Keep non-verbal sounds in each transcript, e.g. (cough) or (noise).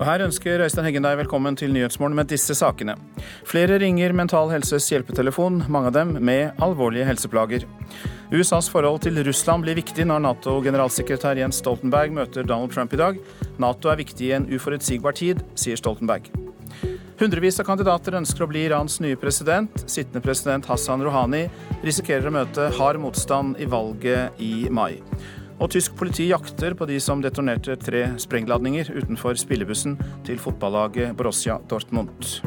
Og Her ønsker Øystein Heggen deg velkommen til Nyhetsmorgen med disse sakene. Flere ringer Mental Helses hjelpetelefon, mange av dem med alvorlige helseplager. USAs forhold til Russland blir viktig når Nato-generalsekretær Jens Stoltenberg møter Donald Trump i dag. Nato er viktig i en uforutsigbar tid, sier Stoltenberg. Hundrevis av kandidater ønsker å bli Irans nye president. Sittende president Hassan Rouhani risikerer å møte hard motstand i valget i mai. Og tysk politi jakter på de som detonerte tre sprengladninger utenfor spillebussen til fotballaget Borussia Dortmund.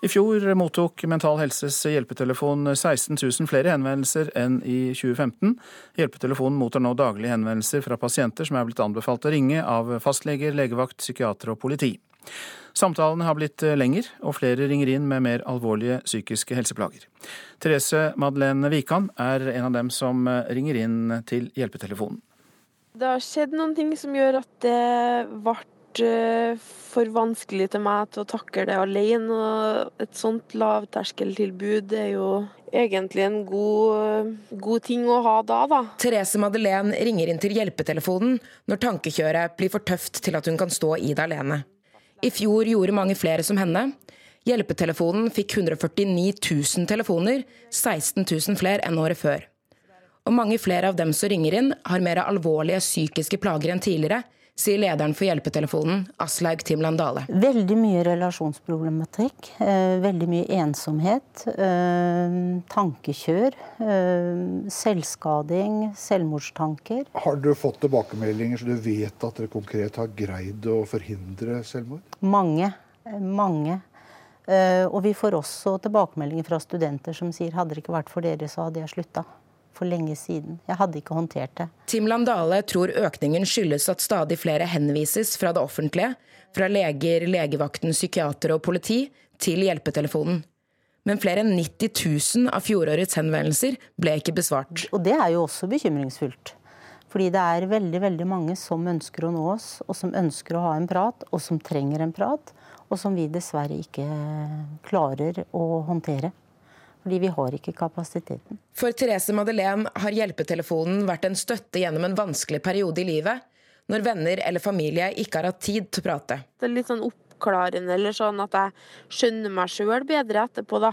I fjor mottok Mental Helses hjelpetelefon 16 000 flere henvendelser enn i 2015. Hjelpetelefonen mottar nå daglige henvendelser fra pasienter som er blitt anbefalt å ringe av fastleger, legevakt, psykiater og politi. Samtalene har blitt lengre, lenger, og flere ringer inn med mer alvorlige psykiske helseplager. Therese Madeleine Wikan er en av dem som eh, ringer inn til hjelpetelefonen. Det har skjedd noen ting som gjør at det ble eh, for vanskelig til meg til å takle det alene. Og et sånt lavterskeltilbud er jo egentlig en god, god, ting å ha da, da. Therese Madeleine ringer inn til hjelpetelefonen når tankekjøret blir for tøft til at hun kan stå i det alene. I fjor gjorde mange flere som henne. Hjelpetelefonen fikk 149 000 telefoner, 16 000 flere enn året før. Og mange flere av dem som ringer inn, har mer alvorlige psykiske plager enn tidligere, sier lederen for hjelpetelefonen, Aslaug Timland Dale. Veldig mye relasjonsproblematikk. Eh, veldig mye ensomhet. Eh, tankekjør. Eh, selvskading. Selvmordstanker. Har dere fått tilbakemeldinger så du vet at dere konkret har greid å forhindre selvmord? Mange. Mange. Og vi får også tilbakemeldinger fra studenter som sier hadde det ikke vært for dere, så hadde jeg slutta for lenge siden. Jeg hadde ikke håndtert det. Tim Landale tror økningen skyldes at stadig flere henvises fra det offentlige, fra leger, legevakten, psykiatere og politi, til hjelpetelefonen. Men flere enn 90 000 av fjorårets henvendelser ble ikke besvart. Og det er jo også bekymringsfullt. Fordi det er veldig veldig mange som ønsker å nå oss, og som ønsker å ha en prat, og som trenger en prat, og som vi dessverre ikke klarer å håndtere. Fordi vi har ikke kapasiteten. For Therese Madeleine har hjelpetelefonen vært en støtte gjennom en vanskelig periode i livet, når venner eller familie ikke har hatt tid til å prate. Det er litt sånn oppklarende, eller sånn at jeg skjønner meg sjøl bedre etterpå, da.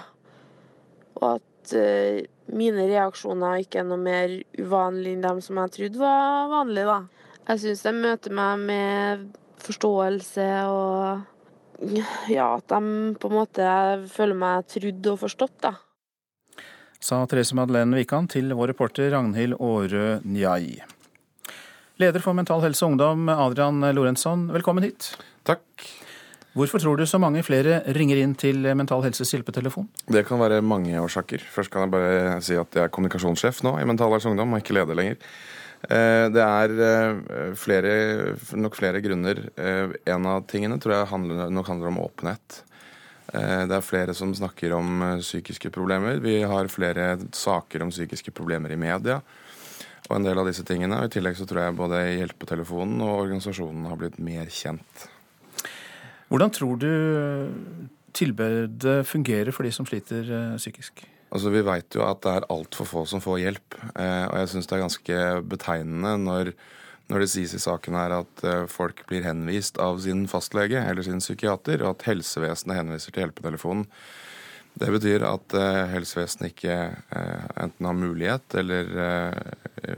Og at uh, mine reaksjoner ikke er noe mer uvanlig enn dem som jeg trodde var vanlige, da. Jeg syns de møter meg med forståelse og ja, at de på en måte føler meg trodd og forstått, da sa Therese Madeleine Wikan til vår reporter Ragnhild Aarø Njai. Leder for Mental Helse og Ungdom, Adrian Lorentzon, velkommen hit. Takk. Hvorfor tror du så mange flere ringer inn til Mental Helses hjelpetelefon? Det kan være mange årsaker. Først kan jeg bare si at jeg er kommunikasjonssjef nå i Mental Helse Ungdom, og ikke leder lenger. Eh, det er eh, flere, nok flere grunner. Eh, en av tingene tror jeg handler, nok handler om åpenhet. Eh, det er flere som snakker om eh, psykiske problemer. Vi har flere saker om psykiske problemer i media. Og en del av disse tingene. I tillegg så tror jeg både hjelpetelefonen og organisasjonen har blitt mer kjent. Hvordan tror du tilbudet fungerer for de som sliter eh, psykisk? Altså, Vi veit jo at det er altfor få som får hjelp. Og jeg syns det er ganske betegnende når når det sies i saken her at eh, folk blir henvist av sin fastlege eller sin psykiater, og at helsevesenet henviser til hjelpetelefonen. Det betyr at uh, helsevesenet ikke uh, enten har mulighet eller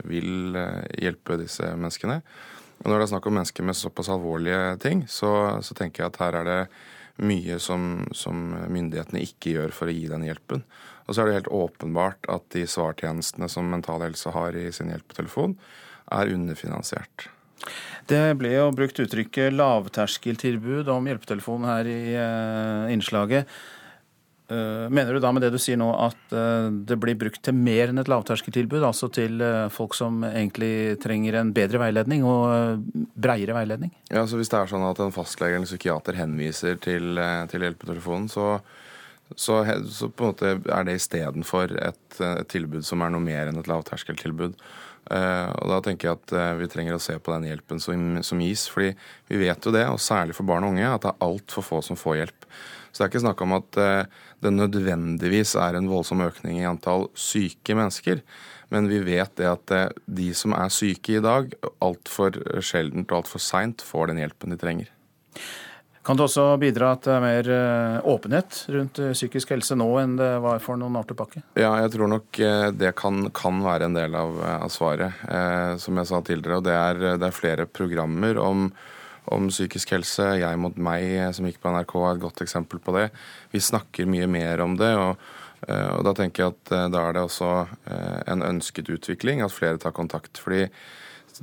vil hjelpe disse menneskene. Og når det er snakk om mennesker med såpass alvorlige ting, så, så tenker jeg at her er det mye som, som, myndighetene ikke gjør for å gi den hjelpen. Og så er det helt åpenbart at de svartjenestene som Mental Helse har i sin hjelpetelefon, er underfinansiert. Det ble jo brukt uttrykket lavterskeltilbud om hjelpetelefon her i uh, innslaget. Uh, mener du da med det du sier nå at uh, det blir brukt til mer enn et lavterskeltilbud? Altså til folk som egentlig trenger en bedre veiledning og breiere veiledning? Ja, så Hvis det er sånn at en fastlege eller psykiater henviser til, til hjelpetelefonen, så, så, så, på en måte er det istedenfor et, et tilbud som er noe mer enn et lavterskeltilbud. Og Da tenker jeg at vi trenger å se på den hjelpen som, som gis. fordi vi vet jo det, og særlig for barn og unge, at det er altfor få som får hjelp. Så det er ikke snakk om at det nødvendigvis er en voldsom økning i antall syke mennesker. Men vi vet det at de som er syke i dag, altfor sjeldent og altfor seint får den hjelpen de trenger. Kan det også bidra til er mer eh, åpenhet rundt eh, psykisk helse nå enn det var for noen år tilbake? Ja, jeg tror nok eh, det kan, kan være en del av, av svaret, eh, som jeg sa tidligere. Og det er, det er flere programmer om, om, psykisk helse. Jeg mot meg, som gikk på NRK, er et godt eksempel på det. Vi snakker mye mer om det. og og Da tenker jeg at da er det også en ønsket utvikling, at flere tar kontakt. fordi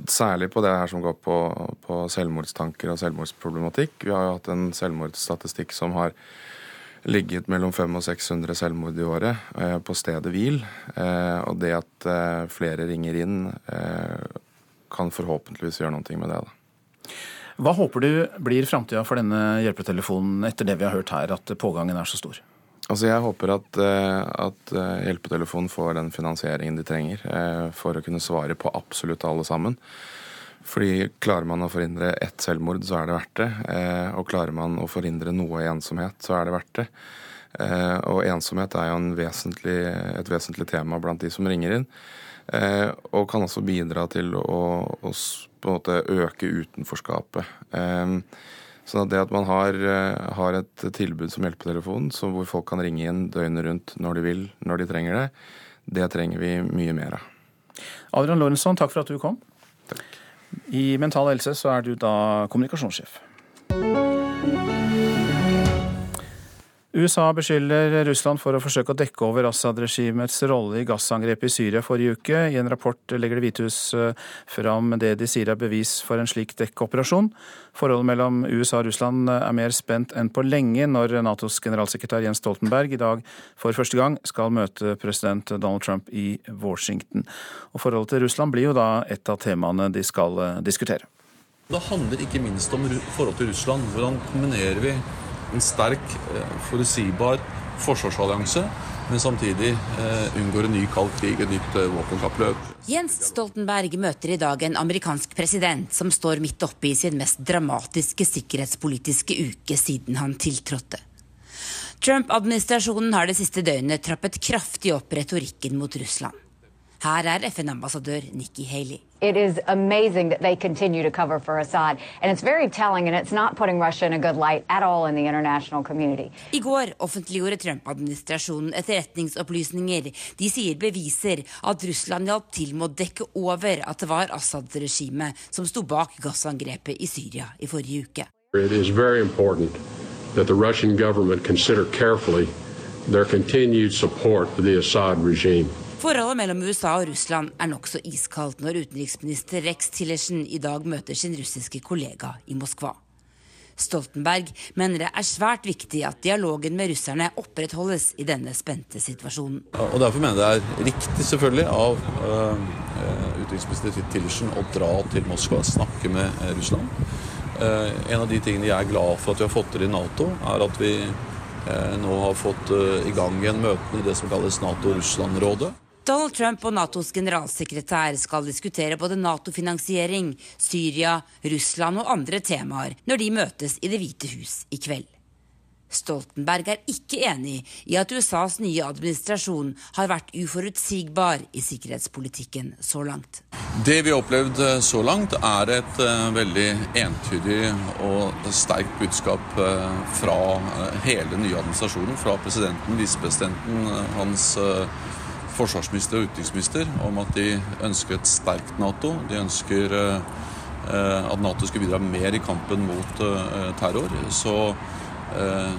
Særlig på det her som går på, på selvmordstanker og selvmordsproblematikk. Vi har jo hatt en selvmordsstatistikk som har ligget mellom 500 og 600 selvmord i året eh, på stedet hvil. Eh, og det at eh, flere ringer inn, eh, kan forhåpentligvis gjøre noe med det. da. Hva håper du blir framtida for denne hjelpetelefonen etter det vi har hørt her, at pågangen er så stor? Altså Jeg håper at, eh, at eh, hjelpetelefonen får den finansieringen de trenger eh, for å kunne svare på absolutt alle sammen. Fordi klarer man å forhindre ett selvmord, så er det verdt det. Og klarer man å forhindre noe ensomhet, så er det verdt det. Og ensomhet er jo vesentlig, et vesentlig tema blant de som ringer inn. Og kan også bidra til å, å øke utenforskapet. Sånn at det at man har, eh, har et tilbud som hjelpetelefon, hvor folk kan ringe inn døgnet rundt når de vil, når de trenger det, det trenger vi mye mer av. Adrian Lorentzon, takk for at du kom. Takk. I Mental Helse så er du da kommunikasjonssjef. USA beskylder Russland for å forsøke å dekke over Assad-regimets rolle i gassangrepet i Syria forrige uke. I en rapport legger Det hvite hus eh, fram det de sier er bevis for en slik dekkeoperasjon. Forholdet mellom USA og Russland er mer spent enn på lenge når Natos generalsekretær Jens Stoltenberg i dag for første gang skal møte president Donald Trump i Washington. Og Forholdet til Russland blir jo da et av temaene de skal eh, diskutere. Det handler ikke minst om forhold til Russland. Hvordan kombinerer vi en sterk, eh, forutsigbar forsvarsallianse, men samtidig eh, unngår en ny kald krig, et nytt eh, våpenkappløp. Jens Stoltenberg møter i dag en amerikansk president som står midt oppe i sin mest dramatiske sikkerhetspolitiske uke siden han tiltrådte. Trump-administrasjonen har det siste døgnet trappet kraftig opp retorikken mot Russland. Her er FN-ambassadør Nikki Haley. It is amazing that they continue to cover for Assad. And it's very telling, and it's not putting Russia in a good light at all in the international community. I går offentliggjorde Trump-administrasjonen etterretningsopplysninger. De sier beviser at Russland hjalp til med å dekke over at det var Assad-regimet som sto bak gassangrepet i Syria i forrige uke. It is very important that the Russian government consider carefully their continued support for the Assad regime. Forholdet mellom USA og Russland er nokså iskaldt når utenriksminister Rex Tillersen i dag møter sin russiske kollega i Moskva. Stoltenberg mener det er svært viktig at dialogen med russerne opprettholdes i denne spente situasjonen. Og Derfor mener jeg det er riktig selvfølgelig av uh, utenriksminister Tillersen å dra til Moskva og snakke med uh, Russland. Uh, en av de tingene jeg er glad for at vi har fått til i Nato, er at vi nå har fått i gang igjen møtene i det som kalles Nato-Russland-rådet. Donald Trump og Natos generalsekretær skal diskutere både Nato-finansiering, Syria, Russland og andre temaer når de møtes i Det hvite hus i kveld. Stoltenberg er ikke enig i at USAs nye administrasjon har vært uforutsigbar i sikkerhetspolitikken så langt. Det vi har opplevd eh, så langt, er et uh, veldig entydig og sterkt budskap uh, fra hele den nye administrasjonen. Fra presidenten, visepresidenten, hans forsvarsminister og utenriksminister om at de ønsker et sterkt Nato. De ønsker eh, at Nato skulle bidra mer i kampen mot eh, terror. Så eh,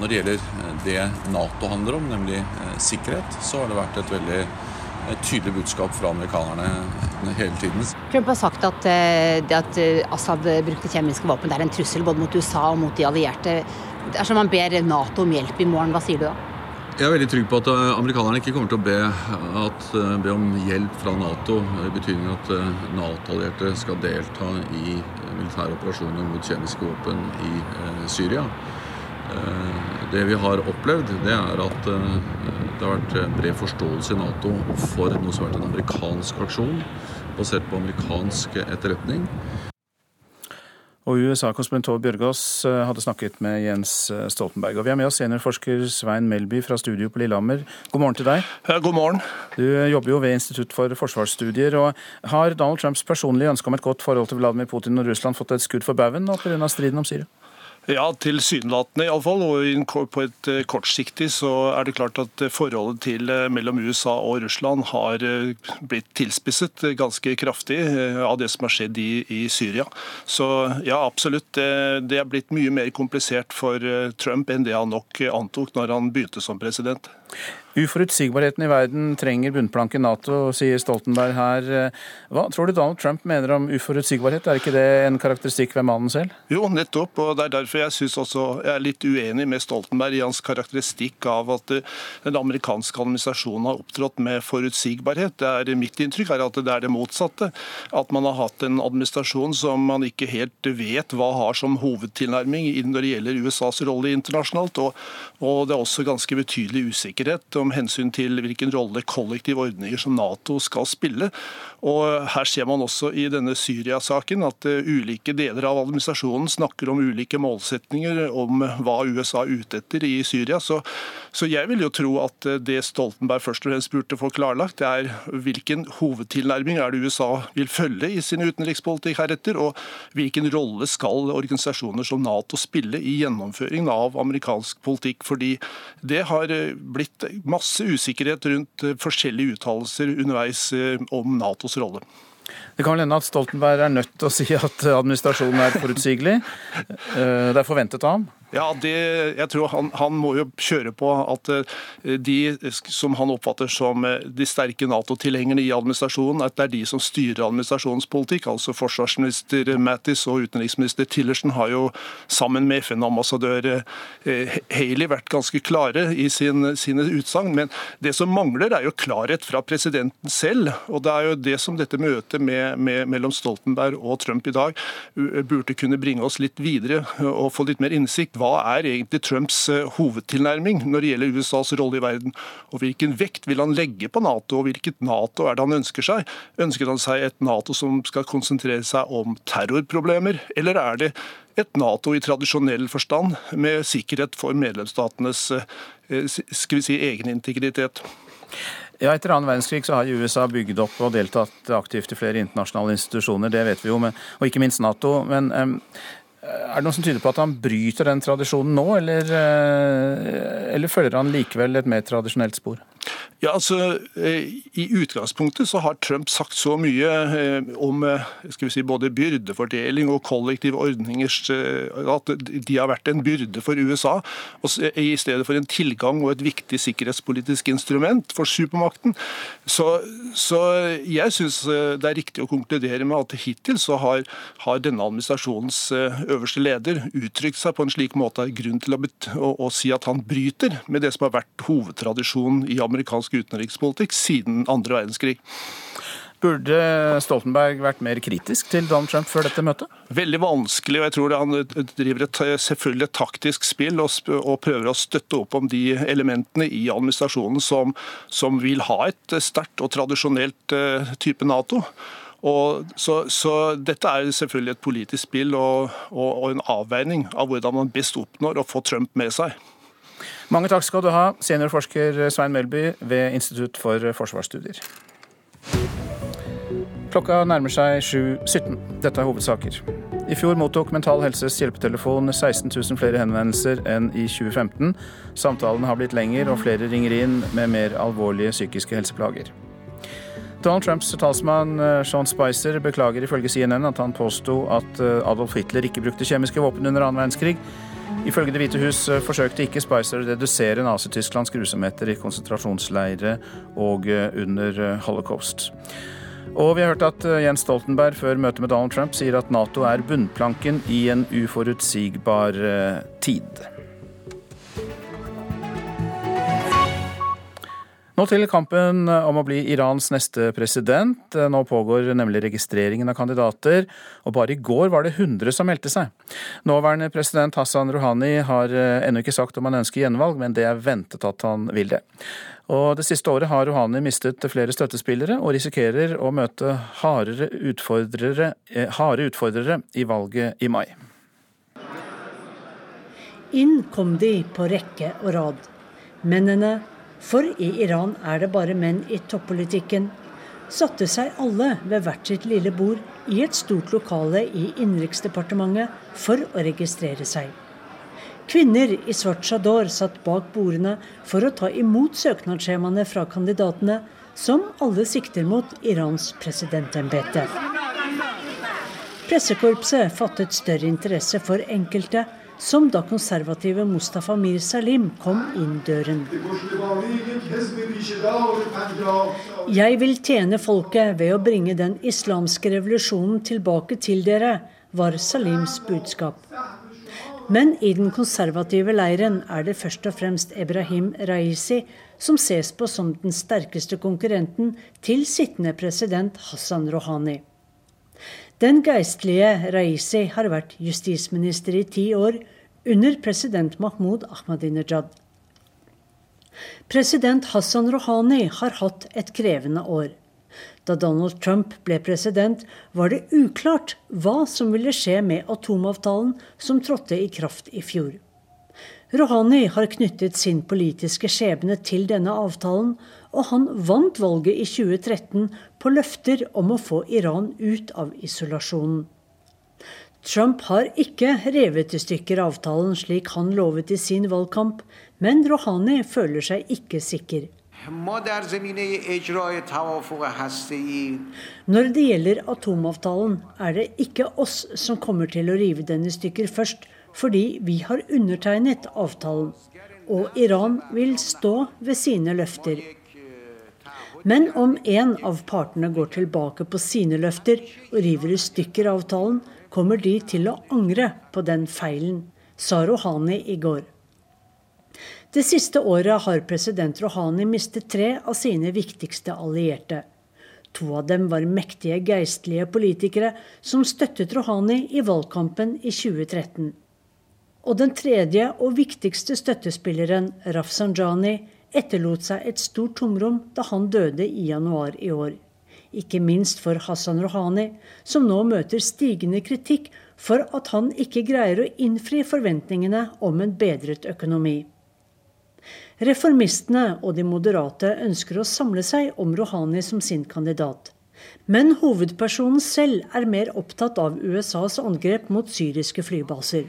når det gjelder det Nato handler om, nemlig sikkerhet, så har det vært et veldig tydelig budskap fra amerikanerne hele tiden. Trump har sagt at det at Assad brukte kjemiske våpen, det er en trussel både mot USA og mot de allierte. Dersom man ber Nato om hjelp i morgen, hva sier du da? Jeg er veldig trygg på at eh, amerikanerne ikke kommer til å be, at, eh, be om hjelp fra Nato. I betydning at eh, Nato-allierte skal delta i militære operasjoner mot kjemiske våpen i Syria. Det vi har opplevd, det er at det har vært bred forståelse i Nato for noe som har vært en amerikansk aksjon, basert på amerikansk etterretning. Og USA-korrespondent Bjørgaas eh, hadde snakket med Jens eh, Stoltenberg. Og vi har med oss seniorforsker Svein Melby fra studio på Lillehammer. God morgen til deg. God morgen. Du jobber jo ved Institutt for forsvarsstudier. og Har Donald Trumps personlige ønske om et godt forhold til Vladimir Putin og Russland fått et skudd for baugen pga. striden om Syria? Ja, tilsynelatende iallfall. Og på et eh, kortsiktig så er det klart at eh, forholdet til eh, mellom USA og Russland har blitt tilspisset ganske kraftig av det som har skjedd i, i Syria. Så ja, absolutt. Det, det er blitt mye mer komplisert for Trump enn det han nok antok når han begynte som president. Uforutsigbarheten i verden trenger bunnplanken Nato, sier Stoltenberg her. Hva tror du Donald Trump mener om uforutsigbarhet? Er ikke det en karakteristikk ved mannen selv? Jo, nettopp. og Det er derfor jeg synes også jeg er litt uenig med Stoltenberg i hans karakteristikk av at eh, den amerikanske administrasjonen har opptrådt med forutsigbarhet. Det er Mitt inntrykk er at det er det motsatte. At man har hatt en administrasjon som man ikke helt vet hva har som hovedtilnærming når det gjelder USAs rolle internasjonalt. Og, og det er også ganske betydelig usikkerhet om hensyn til hvilken rolle kollektive ordninger som Nato skal spille. Og Her ser man også i denne Syria-saken at uh, ulike deler av administrasjonen snakker om ulike målsetninger om hva USA er ute etter i Syria. Så, så, jeg vil jo tro at uh, det Stoltenberg først og fremst burde få klarlagt, det er hvilken hovedtilnærming er det USA vil følge i sin utenrikspolitikk heretter, og hvilken rolle skal organisasjoner som Nato spille i gjennomføringen av amerikansk politikk. Fordi det har uh, blitt masse usikkerhet rundt forskjellige uttalelser underveis om Natos NATOs rolle. Det kan vel hende at Stoltenberg er nødt til å si at administrasjonen er forutsigelig. Eh, det er forventet av ham? Ja, det, jeg tror han, han, må jo kjøre på at eh, de som han oppfatter som eh, de sterke Nato-tilhengerne i administrasjonen, at det er de som styrer administrasjonens politikk. Altså Forsvarsminister Mattis og utenriksminister Tillersen har jo sammen med FN-ambassadør eh, Haley vært ganske klare i sin, sine utsagn. Men det som mangler, er jo klarhet fra presidenten selv. Og det er jo det som dette møtet med, med, mellom Stoltenberg og Trump i dag burde kunne bringe oss litt videre og få litt mer innsikt hva er egentlig Trumps eh, hovedtilnærming når det gjelder USAs rolle i verden? Og hvilken vekt vil han legge på Nato, og hvilket Nato er det han ønsker seg? Ønsker han seg et Nato som skal konsentrere seg om terrorproblemer, eller er det et Nato i tradisjonell forstand, med sikkerhet for medlemsstatenes eh, skal vi si, egen integritet? Ja, Etter annen verdenskrig så har USA bygd opp og deltatt aktivt i flere internasjonale institusjoner, det vet vi jo, og ikke minst Nato. Men um, er det noe som tyder på at han bryter den tradisjonen nå, eller, eh, eller følger han likevel et mer tradisjonelt spor? Ja, altså, eh, I utgangspunktet så har Trump sagt så mye eh, om eh, skal vi si, både byrdefordeling og kollektive ordninger at de har vært en byrde for USA, i stedet for en tilgang og et viktig sikkerhetspolitisk instrument for supermakten. Så, så jeg syns det er riktig å konkludere med at hittil så har, har, denne administrasjonens øverste leder uttrykt seg på en slik måte at grunn til å, å, å si at han bryter med det som har vært hovedtradisjonen i amerikansk utenrikspolitikk siden andre verdenskrig. Burde Stoltenberg vært mer kritisk til Donald Trump før dette møtet? Veldig vanskelig, og jeg tror han driver et, selvfølgelig et taktisk spill og, og, prøver å støtte opp om de elementene i administrasjonen som, som vil ha et sterkt og tradisjonelt uh, type Nato. Og så, så, Dette er selvfølgelig et politisk spill og, og, og en avveining av hvordan man best oppnår å få Trump med seg. Mange takk skal du ha, seniorforsker Svein Melby ved Institutt for forsvarsstudier. Klokka nærmer seg 7.17. Dette er hovedsaker. I fjor mottok Mental Helses hjelpetelefon 16 000 flere henvendelser enn i 2015. Samtalene har blitt lengre, og flere ringer inn med mer alvorlige psykiske helseplager. Donald Trumps talsmann eh, Sean Spicer beklager ifølge CNN at han påsto at eh, Adolf Hitler ikke brukte kjemiske våpen under annen verdenskrig. Ifølge Det hvite hus eh, forsøkte ikke Spicer å redusere Nazi-Tysklands grusomheter i konsentrasjonsleire og eh, under eh, holocaust. Og vi har hørt at Jens Stoltenberg før møtet med Donald Trump sier at Nato er bunnplanken i en uforutsigbar tid. Nå til kampen om å bli Irans neste president. Nå pågår nemlig registreringen av kandidater, og bare i går var det 100 som meldte seg. Nåværende president Hassan Rouhani har ennå ikke sagt om han ønsker gjenvalg, men det er ventet at han vil det. Og Det siste året har Rouhani mistet flere støttespillere, og risikerer å møte hardere utfordrere, eh, harde utfordrere i valget i mai. Inn kom de på rekke og rad. Mennene, for i Iran er det bare menn i toppolitikken, satte seg alle ved hvert sitt lille bord i et stort lokale i Innenriksdepartementet for å registrere seg. Kvinner i svart chador satt bak bordene for å ta imot søknadsskjemaene fra kandidatene, som alle sikter mot Irans presidentembete. Pressekorpset fattet større interesse for enkelte, som da konservative Mustafa Mir Salim kom inn døren. Jeg vil tjene folket ved å bringe den islamske revolusjonen tilbake til dere, var Salims budskap. Men i den konservative leiren er det først og fremst Ebrahim Raisi som ses på som den sterkeste konkurrenten til sittende president Hassan Rouhani. Den geistlige Raisi har vært justisminister i ti år, under president Mahmoud Ahmadinejad. President Hassan Rouhani har hatt et krevende år. Da Donald Trump ble president, var det uklart hva som ville skje med atomavtalen som trådte i kraft i fjor. Rouhani har knyttet sin politiske skjebne til denne avtalen, og han vant valget i 2013 på løfter om å få Iran ut av isolasjonen. Trump har ikke revet i stykker avtalen slik han lovet i sin valgkamp, men Rouhani føler seg ikke sikker. Når det gjelder atomavtalen, er det ikke oss som kommer til å rive den i stykker først, fordi vi har undertegnet avtalen. Og Iran vil stå ved sine løfter. Men om en av partene går tilbake på sine løfter og river i stykker avtalen, kommer de til å angre på den feilen, sa Rohani i går. Det siste året har president Rouhani mistet tre av sine viktigste allierte. To av dem var mektige geistlige politikere som støttet Rouhani i valgkampen i 2013. Og den tredje og viktigste støttespilleren, Rafsanjani, etterlot seg et stort tomrom da han døde i januar i år. Ikke minst for Hassan Rouhani, som nå møter stigende kritikk for at han ikke greier å innfri forventningene om en bedret økonomi. Reformistene og de moderate ønsker å samle seg om Rouhani som sin kandidat. Men hovedpersonen selv er mer opptatt av USAs angrep mot syriske flybaser.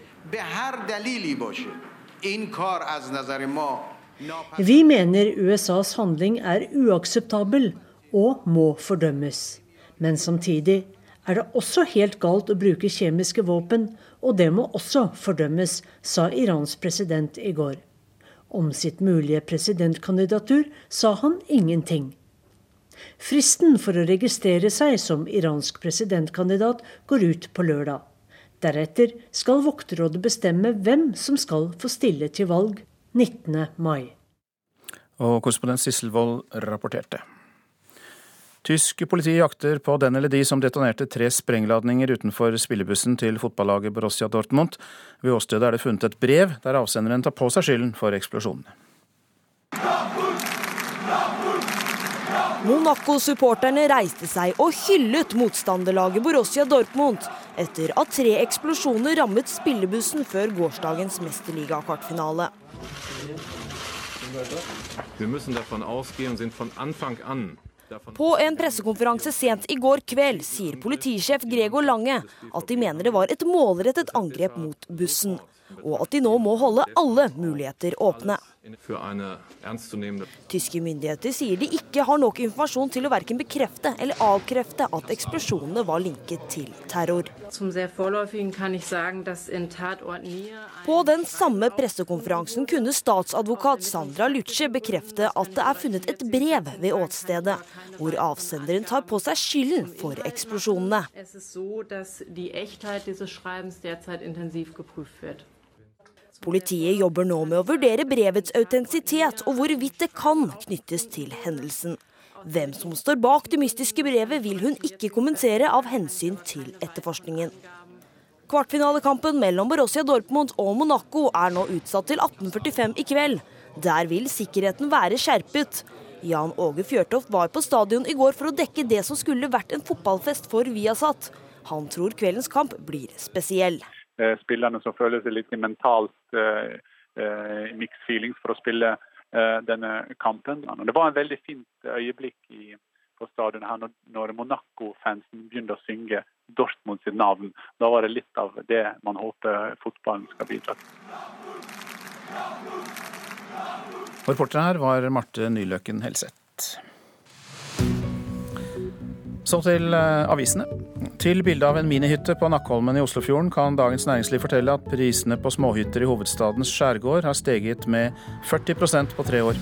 Vi mener USAs handling er uakseptabel og må fordømmes. Men samtidig er det også helt galt å bruke kjemiske våpen, og det må også fordømmes, sa Irans president i går. Om sitt mulige presidentkandidatur sa han ingenting. Fristen for å registrere seg som iransk presidentkandidat går ut på lørdag. Deretter skal vokterrådet bestemme hvem som skal få stille til valg 19. mai. Og korrespondent Sissel Wold rapporterte. Tysk politi jakter på den eller de som detonerte tre sprengladninger utenfor spillebussen til fotballaget Borussia Dortmund. Ved åstedet er det funnet et brev der avsenderen tar på seg skylden for eksplosjonene. Monaco-supporterne reiste seg og hyllet motstanderlaget Borussia Dortmund etter at tre eksplosjoner rammet spillebussen før gårsdagens mesterligakvartfinale. Wir müssen davon ausgehen und sind von Anfang an på en pressekonferanse sent i går kveld sier politisjef Gregor Lange at de mener det var et målrettet angrep mot bussen, og at de nå må holde alle muligheter åpne. Tyske myndigheter sier de ikke har nok informasjon til å verken bekrefte eller avkrefte at eksplosjonene var linket til terror. På den samme pressekonferansen kunne statsadvokat Sandra Luce bekrefte at det er funnet et brev ved åstedet, hvor avsenderen tar på seg skylden for eksplosjonene. Politiet jobber nå med å vurdere brevets autentisitet og hvorvidt det kan knyttes til hendelsen. Hvem som står bak det mystiske brevet, vil hun ikke kommentere av hensyn til etterforskningen. Kvartfinalekampen mellom Borussia Dortmund og Monaco er nå utsatt til 18.45 i kveld. Der vil sikkerheten være skjerpet. Jan Åge Fjørtoft var på stadion i går for å dekke det som skulle vært en fotballfest for Viasat. Han tror kveldens kamp blir spesiell. Eh, spillerne som føler seg litt mentalt uh, uh, mixed feelings for å spille denne kampen. Det var en veldig fint øyeblikk i, på stadion her når Monaco-fansen begynte å synge Dortmund sitt navn. Da var det litt av det man håper fotballen skal bidra til. Reporter her var Marte Nyløken Helseth. Så til eh, avisene. Til bildet av en minihytte på Nakkholmen i Oslofjorden kan Dagens Næringsliv fortelle at prisene på småhytter i hovedstadens skjærgård har steget med 40% på tre år.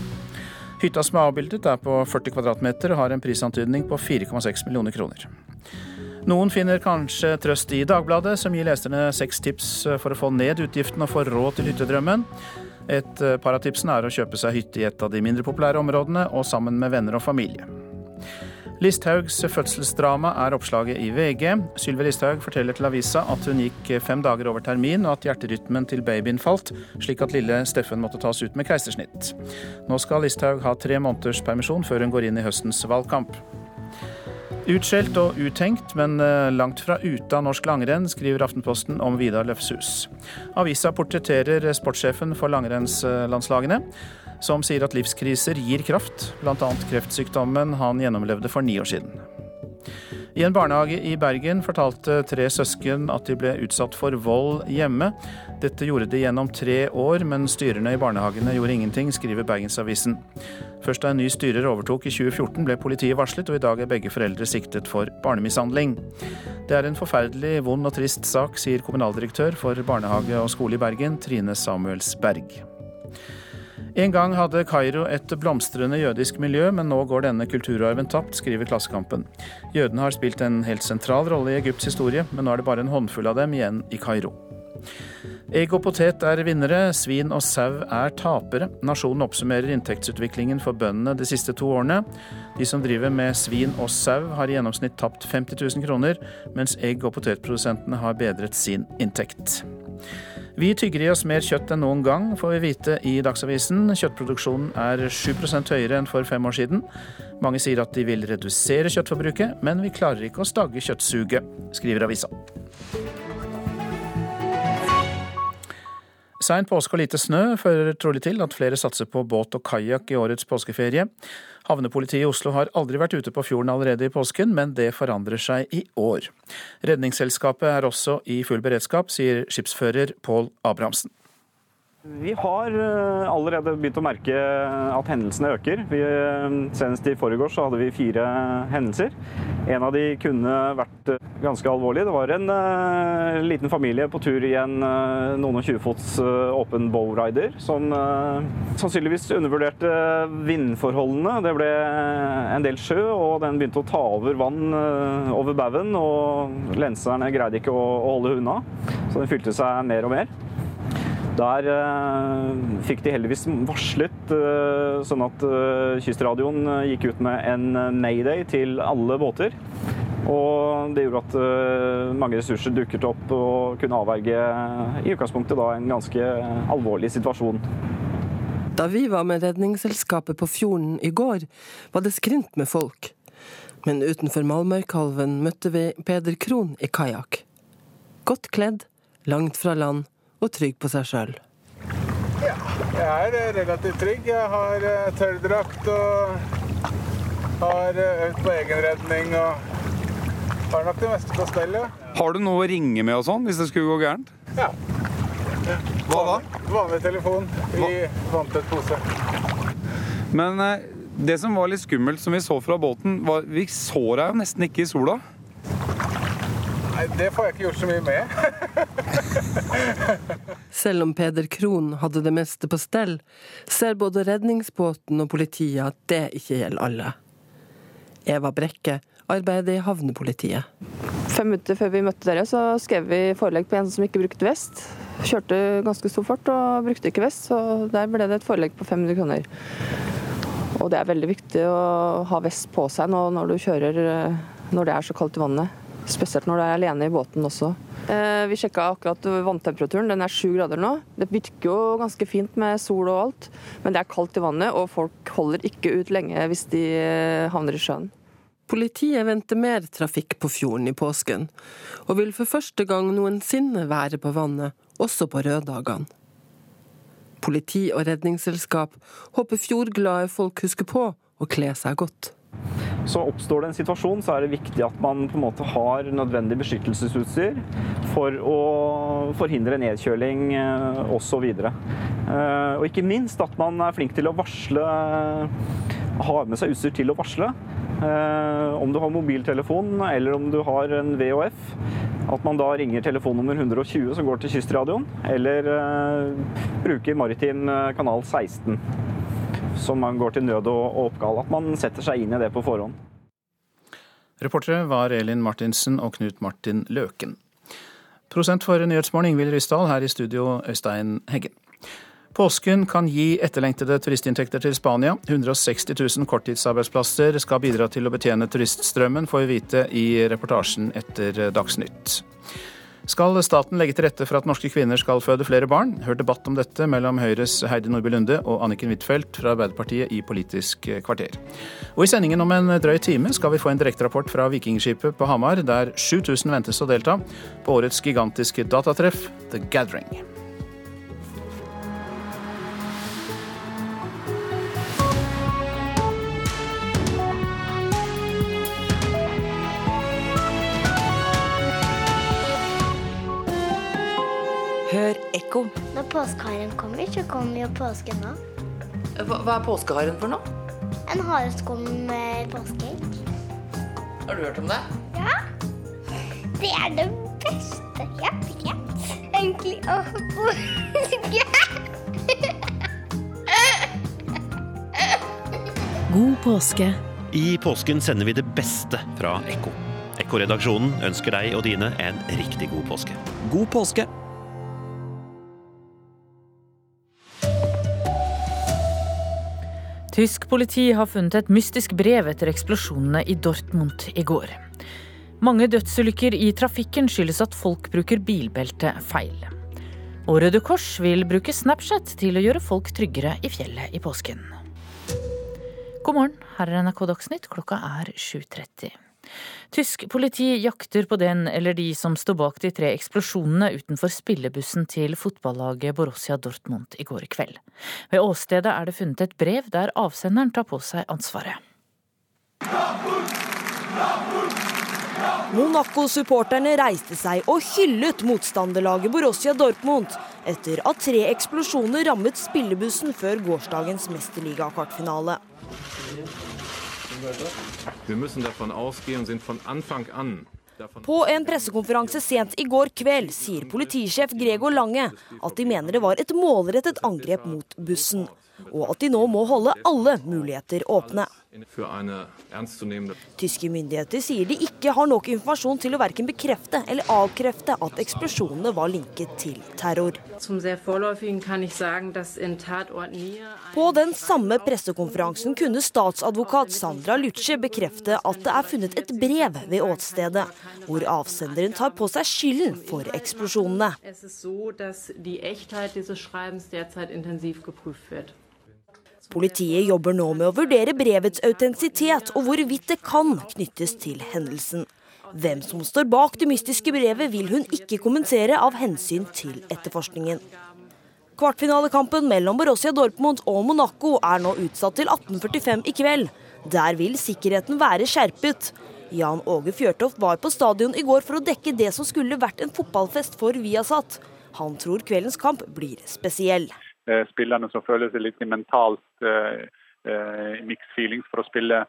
Hytta som er avbildet er på 40 kvadratmeter og har en prisantydning på 4,6 millioner kroner. Noen finner kanskje trøst i Dagbladet, som gir leserne seks tips for å få ned utgiftene og få råd til hyttedrømmen. Et par av tipsene er å kjøpe seg hytte i et av de mindre populære områdene, og sammen med venner og familie. Listhaugs fødselsdrama er oppslaget i VG. Sylvi Listhaug forteller til avisa at hun gikk fem dager over termin, og at hjerterytmen til babyen falt, slik at lille Steffen måtte tas ut med keisersnitt. Nå skal Listhaug ha tre måneders permisjon før hun går inn i høstens valgkamp. Utskjelt og utenkt, men eh, langt fra ute av norsk langrenn, skriver Aftenposten om Vidar Løfshus. Avisa portretterer sportssjefen for langrennslandslagene som sier at livskriser gir kraft, bl.a. kreftsykdommen han gjennomlevde for ni år siden. I en barnehage i Bergen fortalte tre søsken at de ble utsatt for vold hjemme. Dette gjorde de gjennom tre år, men styrerne i barnehagene gjorde ingenting, skriver Bergensavisen. Først da en ny styrer overtok i 2014 ble politiet varslet, og i dag er begge foreldre siktet for barnemishandling. Det er en forferdelig vond og trist sak, sier kommunaldirektør for barnehage og skole i Bergen, Trine Samuelsberg. En gang hadde Kairo et blomstrende jødisk miljø, men nå går denne kulturarven tapt, skriver Klassekampen. Jødene har spilt en helt sentral rolle i Egypts historie, men nå er det bare en håndfull av dem igjen i Kairo. Egg og potet er vinnere, svin og sau er tapere. Nasjonen oppsummerer inntektsutviklingen for bøndene de siste to årene. De som driver med svin og sau har i gjennomsnitt tapt 50 000 kroner, mens egg- og potetprodusentene har bedret sin inntekt. Vi tygger i oss mer kjøtt enn noen gang, får vi vite i Dagsavisen. Kjøttproduksjonen er 7% høyere enn for fem år siden. Mange sier at de vil redusere kjøttforbruket, men vi klarer ikke å stagge kjøttsuget, skriver avisa. Sein påske og lite snø fører trolig til at flere satser på båt og kajakk i årets påskeferie. Havnepolitiet i Oslo har aldri vært ute på fjorden allerede i påsken, men det forandrer seg i år. Redningsselskapet er også i full beredskap, sier skipsfører Pål Abrahamsen. Vi har eh, allerede begynt å merke at hendelsene øker. Vi, eh, senest i forgårs hadde vi fire hendelser. En av de kunne vært eh, ganske alvorlig. Det var en uh, liten familie på tur i en uh, noen og tjue fots uh, åpen bowrider som sannsynligvis undervurderte vindforholdene. Det ble en del sjø, og den begynte å ta over vann over baugen. Og lenserne greide ikke å, å holde unna, så den fylte seg mer og mer. Der uh, fikk de heldigvis varslet, uh, sånn at uh, Kystradioen gikk ut med en mayday til alle båter. Og det gjorde at mange ressurser dukket opp og kunne avverge i utgangspunktet da en ganske alvorlig situasjon. Da vi var med Redningsselskapet på fjorden i går, var det skrint med folk. Men utenfor Malmøykalven møtte vi Peder Krohn i kajakk. Godt kledd, langt fra land og trygg på seg sjøl. Ja, jeg er relativt trygg. Jeg har eh, tørrdrakt og har eh, øvd på egenredning og har nok det meste på stell, ja. Har du noe å ringe med og sånn hvis det skulle gå gærent? Ja. Hva da? Vanlig telefon i vanntett pose. Men eh, det som var litt skummelt, som vi så fra båten, var vi så deg jo nesten ikke i sola. Nei, det får jeg ikke gjort så mye med. (laughs) Selv om Peder Krohn hadde det meste på stell, ser både redningsbåten og politiet at det ikke gjelder alle. Eva Brekke, arbeider i havnepolitiet. Fem minutter før vi møtte dere, så skrev vi forelegg på en som ikke brukte vest. Kjørte ganske stor fart og brukte ikke vest, så der ble det et forelegg på 500 kroner. Og det er veldig viktig å ha vest på seg nå når du kjører når det er så kaldt i vannet. Spesielt når du er alene i båten også. Eh, vi sjekka akkurat vanntemperaturen, den er sju grader nå. Det virker jo ganske fint med sol og alt, men det er kaldt i vannet, og folk holder ikke ut lenge hvis de eh, havner i sjøen. Politiet venter mer trafikk på fjorden i påsken, og vil for første gang noensinne være på vannet, også på røddagene. Politi og redningsselskap håper fjordglade folk husker på å kle seg godt. Så oppstår det en situasjon, så er det viktig at man på en måte har nødvendig beskyttelsesutstyr for å forhindre nedkjøling osv. Og, eh, og ikke minst at man er flink til å varsle, har med seg utstyr til å varsle. Eh, om du har mobiltelefon eller om du har en VHF, at man da ringer telefonnummer 120 som går til Kystradioen, eller bruker maritim kanal 16 som man går til nød og oppgave. At man setter seg inn i det på forhånd. Reportere var Elin Martinsen og Knut Martin Løken. Prosent for Nyhetsmorgen Ingvild Ryssdal, her i studio Øystein Heggen. Påsken kan gi etterlengtede turistinntekter til Spania. 160 000 korttidsarbeidsplasser skal bidra til å betjene turiststrømmen, får vi vite i reportasjen etter Dagsnytt. Skal staten legge til rette for at norske kvinner skal føde flere barn? Hør debatt om dette mellom Høyres Heidi Nordby Lunde og Anniken Huitfeldt fra Arbeiderpartiet i Politisk kvarter. Og i sendingen om en drøy time skal vi få en direkterapport fra Vikingskipet på Hamar, der 7000 ventes å delta på årets gigantiske datatreff, The Gathering. Hør ekko. Når påskeharen kommer, så kommer jo påsken nå. Hva, hva er påskeharen for noe? En hareskum med påskeegg. Har du hørt om det? Ja. Det er det beste jeg vet. Egentlig å påske. God påske. I påsken sender vi det beste fra Ekko. Ekko-redaksjonen ønsker deg og dine en riktig god påske. God påske. Tysk politi har funnet et mystisk brev etter eksplosjonene i Dortmund i går. Mange dødsulykker i trafikken skyldes at folk bruker bilbelte feil. Og Røde Kors vil bruke Snapchat til å gjøre folk tryggere i fjellet i påsken. God morgen, her er NRK Dagsnytt, klokka er 7.30. Tysk politi jakter på den eller de som står bak de tre eksplosjonene utenfor spillebussen til fotballaget Borussia Dortmund i går kveld. Ved åstedet er det funnet et brev der avsenderen tar på seg ansvaret. Monaco-supporterne reiste seg og hyllet motstanderlaget Borussia Dortmund etter at tre eksplosjoner rammet spillebussen før gårsdagens mesterligakvartfinale. På en pressekonferanse sent i går kveld sier politisjef Gregor Lange at de mener det var et målrettet angrep mot bussen, og at de nå må holde alle muligheter åpne. Tyske myndigheter sier de ikke har nok informasjon til å verken bekrefte eller avkrefte at eksplosjonene var linket til terror. På den samme pressekonferansen kunne statsadvokat Sandra Luce bekrefte at det er funnet et brev ved åstedet, hvor avsenderen tar på seg skylden for eksplosjonene. Politiet jobber nå med å vurdere brevets autentisitet og hvorvidt det kan knyttes til hendelsen. Hvem som står bak det mystiske brevet vil hun ikke kommentere av hensyn til etterforskningen. Kvartfinalekampen mellom Borussia Dortmund og Monaco er nå utsatt til 18.45 i kveld. Der vil sikkerheten være skjerpet. Jan Åge Fjørtoft var på stadion i går for å dekke det som skulle vært en fotballfest for Viasat. Han tror kveldens kamp blir spesiell. Eh, spillerne som føler seg litt mentalt uh, uh, mixed feelings for å spille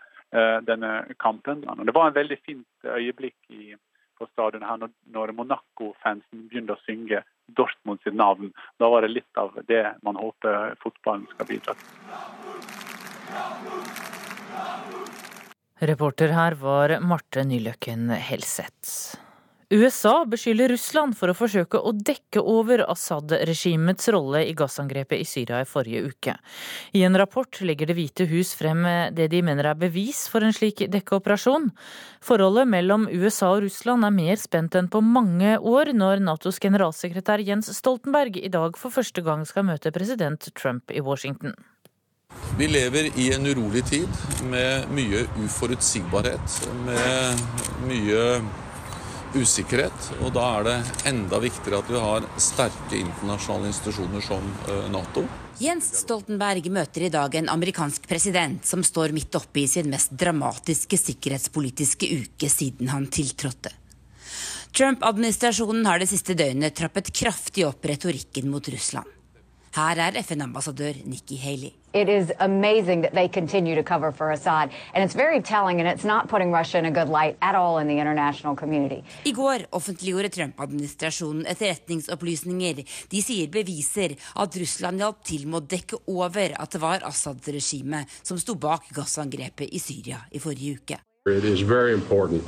denne kampen. Det var en veldig fint øyeblikk i, på stadion her når Monaco-fansen begynte å synge Dortmund sitt navn. Da var det litt av det man håper fotballen skal bidra til. Reporter her var Marte Nyløkken Helseth. USA beskylder Russland for å forsøke å dekke over Assad-regimets rolle i gassangrepet i Syria i forrige uke. I en rapport legger Det hvite hus frem det de mener er bevis for en slik dekkeoperasjon. Forholdet mellom USA og Russland er mer spent enn på mange år, når Natos generalsekretær Jens Stoltenberg i dag for første gang skal møte president Trump i Washington. Vi lever i en urolig tid med mye uforutsigbarhet, med mye usikkerhet. Og da er det enda viktigere at vi har sterke internasjonale institusjoner som eh, Nato. Jens Stoltenberg møter i dag en amerikansk president som står midt oppe i sin mest dramatiske sikkerhetspolitiske uke siden han tiltrådte. Trump-administrasjonen har det siste døgnet trappet kraftig opp retorikken mot Russland. Her er FN-ambassadør Nikki Haley. It is amazing that they continue to cover for Assad. And it's very telling, and it's not putting Russia in a good light at all in the international community. I går offentliggjorde Trump-administrasjonen etterretningsopplysninger. De sier beviser at Russland hjalp til med å dekke over at det var Assad-regimet som sto bak gassangrepet i Syria i forrige uke. It is very important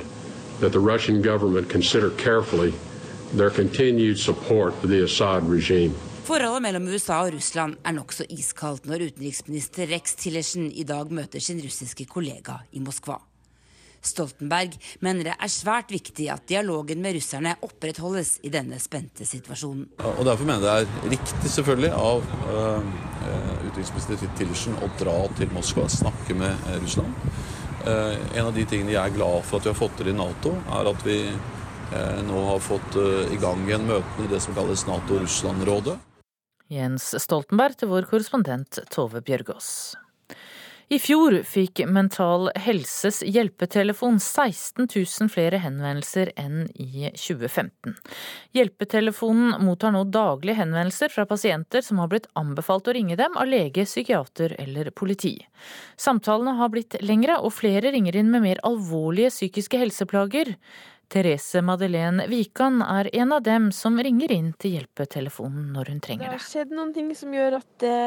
that the Russian government consider carefully their continued support for the Assad regime. Forholdet mellom USA og Russland er nokså iskaldt når utenriksminister Rex Tillersen i dag møter sin russiske kollega i Moskva. Stoltenberg mener det er svært viktig at dialogen med russerne opprettholdes i denne spente situasjonen. Og Derfor mener jeg det er riktig selvfølgelig av uh, utenriksminister Tillersen å dra til Moskva og snakke med uh, Russland. Uh, en av de tingene jeg er glad for at vi har fått til i Nato, er at vi nå har fått i gang igjen møtene i det som kalles Nato-Russland-rådet. Jens Stoltenberg til vår korrespondent Tove Bjørgaas. I fjor fikk Mental Helses hjelpetelefon 16 000 flere henvendelser enn i 2015. Hjelpetelefonen mottar nå daglig henvendelser fra pasienter som har blitt anbefalt å ringe dem av lege, psykiater eller politi. Samtalene har blitt lengre, og flere ringer inn med mer alvorlige psykiske helseplager. Therese Madeleine Wikan er en av dem som ringer inn til hjelpetelefonen når hun trenger det. Det har skjedd noen ting som gjør at det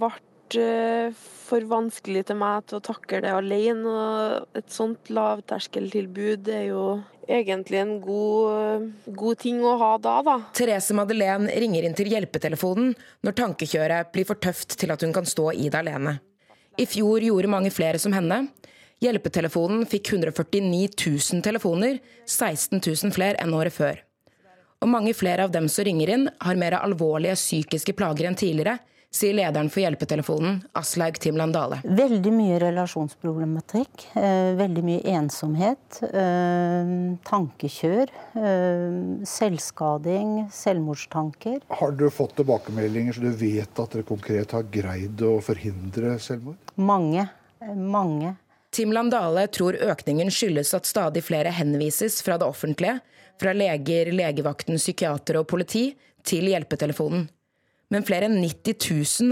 ble eh, for vanskelig til meg til å takle det alene. Og et sånt lavterskeltilbud er jo egentlig en god, god, ting å ha da, da. Therese Madeleine ringer inn til hjelpetelefonen når tankekjøret blir for tøft til at hun kan stå i det alene. I fjor gjorde mange flere som henne. Hjelpetelefonen fikk 149 000 telefoner, 16 000 flere enn året før. Og mange flere av dem som ringer inn, har mer alvorlige psykiske plager enn tidligere, sier lederen for hjelpetelefonen, Aslaug Timland Dale. Veldig mye relasjonsproblematikk. Eh, veldig mye ensomhet. Eh, tankekjør. Eh, selvskading. Selvmordstanker. Har dere fått tilbakemeldinger så du vet at dere konkret har greid å forhindre selvmord? Mange. Mange. Timland Dale tror økningen skyldes at stadig flere henvises fra det offentlige, fra leger, legevakten, psykiatere og politi, til hjelpetelefonen. Men flere enn 90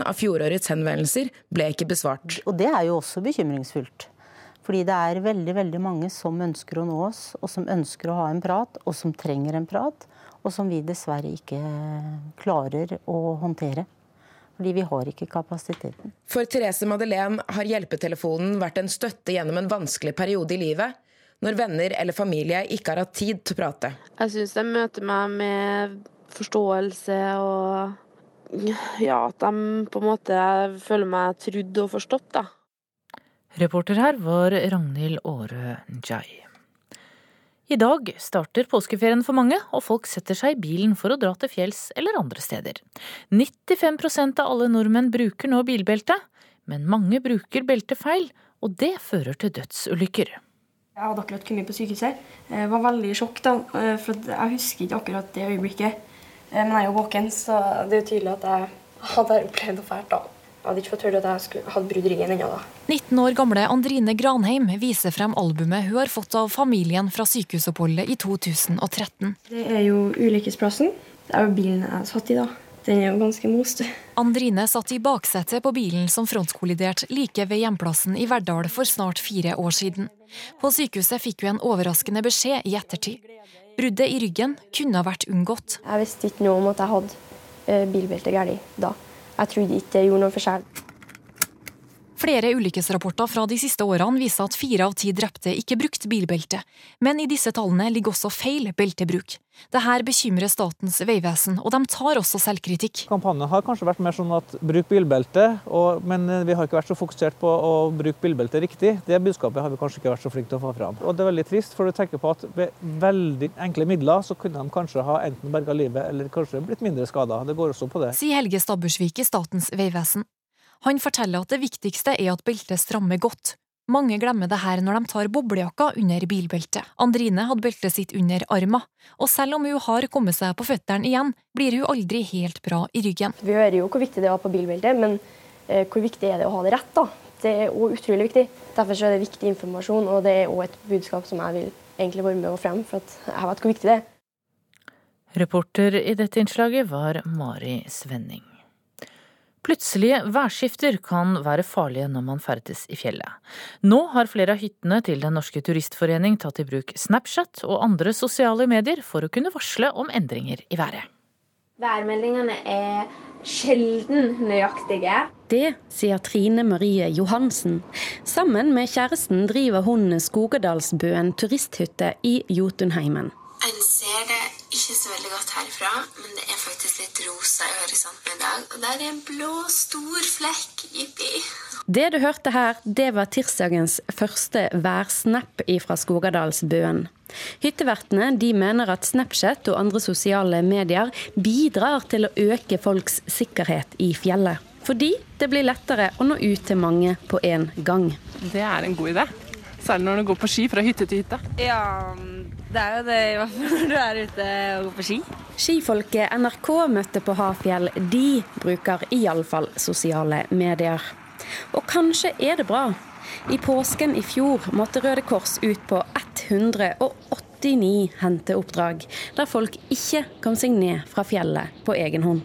000 av fjorårets henvendelser ble ikke besvart. Og det er jo også bekymringsfullt. Fordi det er veldig veldig mange som ønsker å nå oss, og som ønsker å ha en prat, og som trenger en prat, og som vi dessverre ikke klarer å håndtere fordi vi har ikke kapasiteten. For Therese Madeleine har hjelpetelefonen vært en støtte gjennom en vanskelig periode i livet, når venner eller familie ikke har hatt tid til å prate. Jeg syns de møter meg med forståelse og ja, at de på en måte føler meg trudd og forstått, da. Reporter her var Ragnhild Aare Njai. I dag starter påskeferien for mange, og folk setter seg i bilen for å dra til fjells eller andre steder. 95% av alle nordmenn bruker nå bilbelte, men mange bruker beltet feil, og det fører til dødsulykker. Jeg hadde akkurat kommet på sykehuset. Jeg var veldig i sjokk, da, eh, for jeg husker ikke akkurat det øyeblikket. Eh, men jeg er jo våken, så det er jo tydelig at jeg hadde opplevd noe fælt da. Jeg hadde ikke fått høre at jeg skulle, hadde brudd ryggen ennå. 19 år gamle Andrine Granheim viser frem albumet hun har fått av familien fra sykehusoppholdet i 2013. Det er jo ulykkesplassen. Det er jo bilen jeg satt i da. Den er jo ganske most. Andrine satt i baksetet på bilen som frontkolliderte like ved hjemplassen i Verdal for snart fire år siden. På sykehuset fikk hun en overraskende beskjed i ettertid. Bruddet i ryggen kunne ha vært unngått. Jeg visste ikke noe om at jeg hadde eh, bilbelte galt da. Jeg trodde ikke det gjorde noen forskjell. Flere ulykkesrapporter fra de siste årene viser at fire av ti drepte ikke brukte bilbelte, men i disse tallene ligger også feil beltebruk. Dette bekymrer Statens vegvesen, og de tar også selvkritikk. Kampanjen har kanskje vært mer sånn at bruk bilbelte, og, men vi har ikke vært så fokusert på å bruke bilbelte riktig. Det budskapet har vi kanskje ikke vært så flinke til å få fram. Og det er veldig trist, for du tenker på at ved veldig enkle midler så kunne de kanskje ha enten berga livet eller kanskje blitt mindre skada. Det går også på det. Sier Helge Stabbursvik i Statens vegvesen. Han forteller at det viktigste er at beltet strammer godt. Mange glemmer det her når de tar boblejakka under bilbeltet. Andrine hadde beltet sitt under armen, og selv om hun har kommet seg på føttene igjen, blir hun aldri helt bra i ryggen. Vi hører jo hvor viktig det er på bilbeltet, men eh, hvor viktig er det å ha det rett? da? Det er òg utrolig viktig. Derfor er det viktig informasjon, og det er òg et budskap som jeg vil egentlig være med å fremme, for jeg vet hvor viktig det er. Reporter i dette innslaget var Mari Svenning. Plutselige værskifter kan være farlige når man ferdes i fjellet. Nå har flere av hyttene til Den norske turistforening tatt i bruk Snapchat og andre sosiale medier for å kunne varsle om endringer i været. Værmeldingene er sjelden nøyaktige. Det sier Trine Marie Johansen. Sammen med kjæresten driver hun Skogedalsbøen turisthytte i Jotunheimen. En ser det ikke så veldig godt herfra, men det er faktisk litt rosa i horisonten i dag. Og der er en blå, stor flekk. Jippi. Det du hørte her, det var tirsdagens første værsnap fra Skogadalsbøen. Hyttevertene de mener at Snapchat og andre sosiale medier bidrar til å øke folks sikkerhet i fjellet. Fordi det blir lettere å nå ut til mange på en gang. Det er en god idé. Særlig når du går på ski fra hytte til hytte. Ja, det er jo det i hvert fall når du er ute og går på ski. Skifolket NRK møtte på Hafjell, de bruker iallfall sosiale medier. Og kanskje er det bra. I påsken i fjor måtte Røde Kors ut på 189 henteoppdrag, der folk ikke kom seg ned fra fjellet på egen hånd.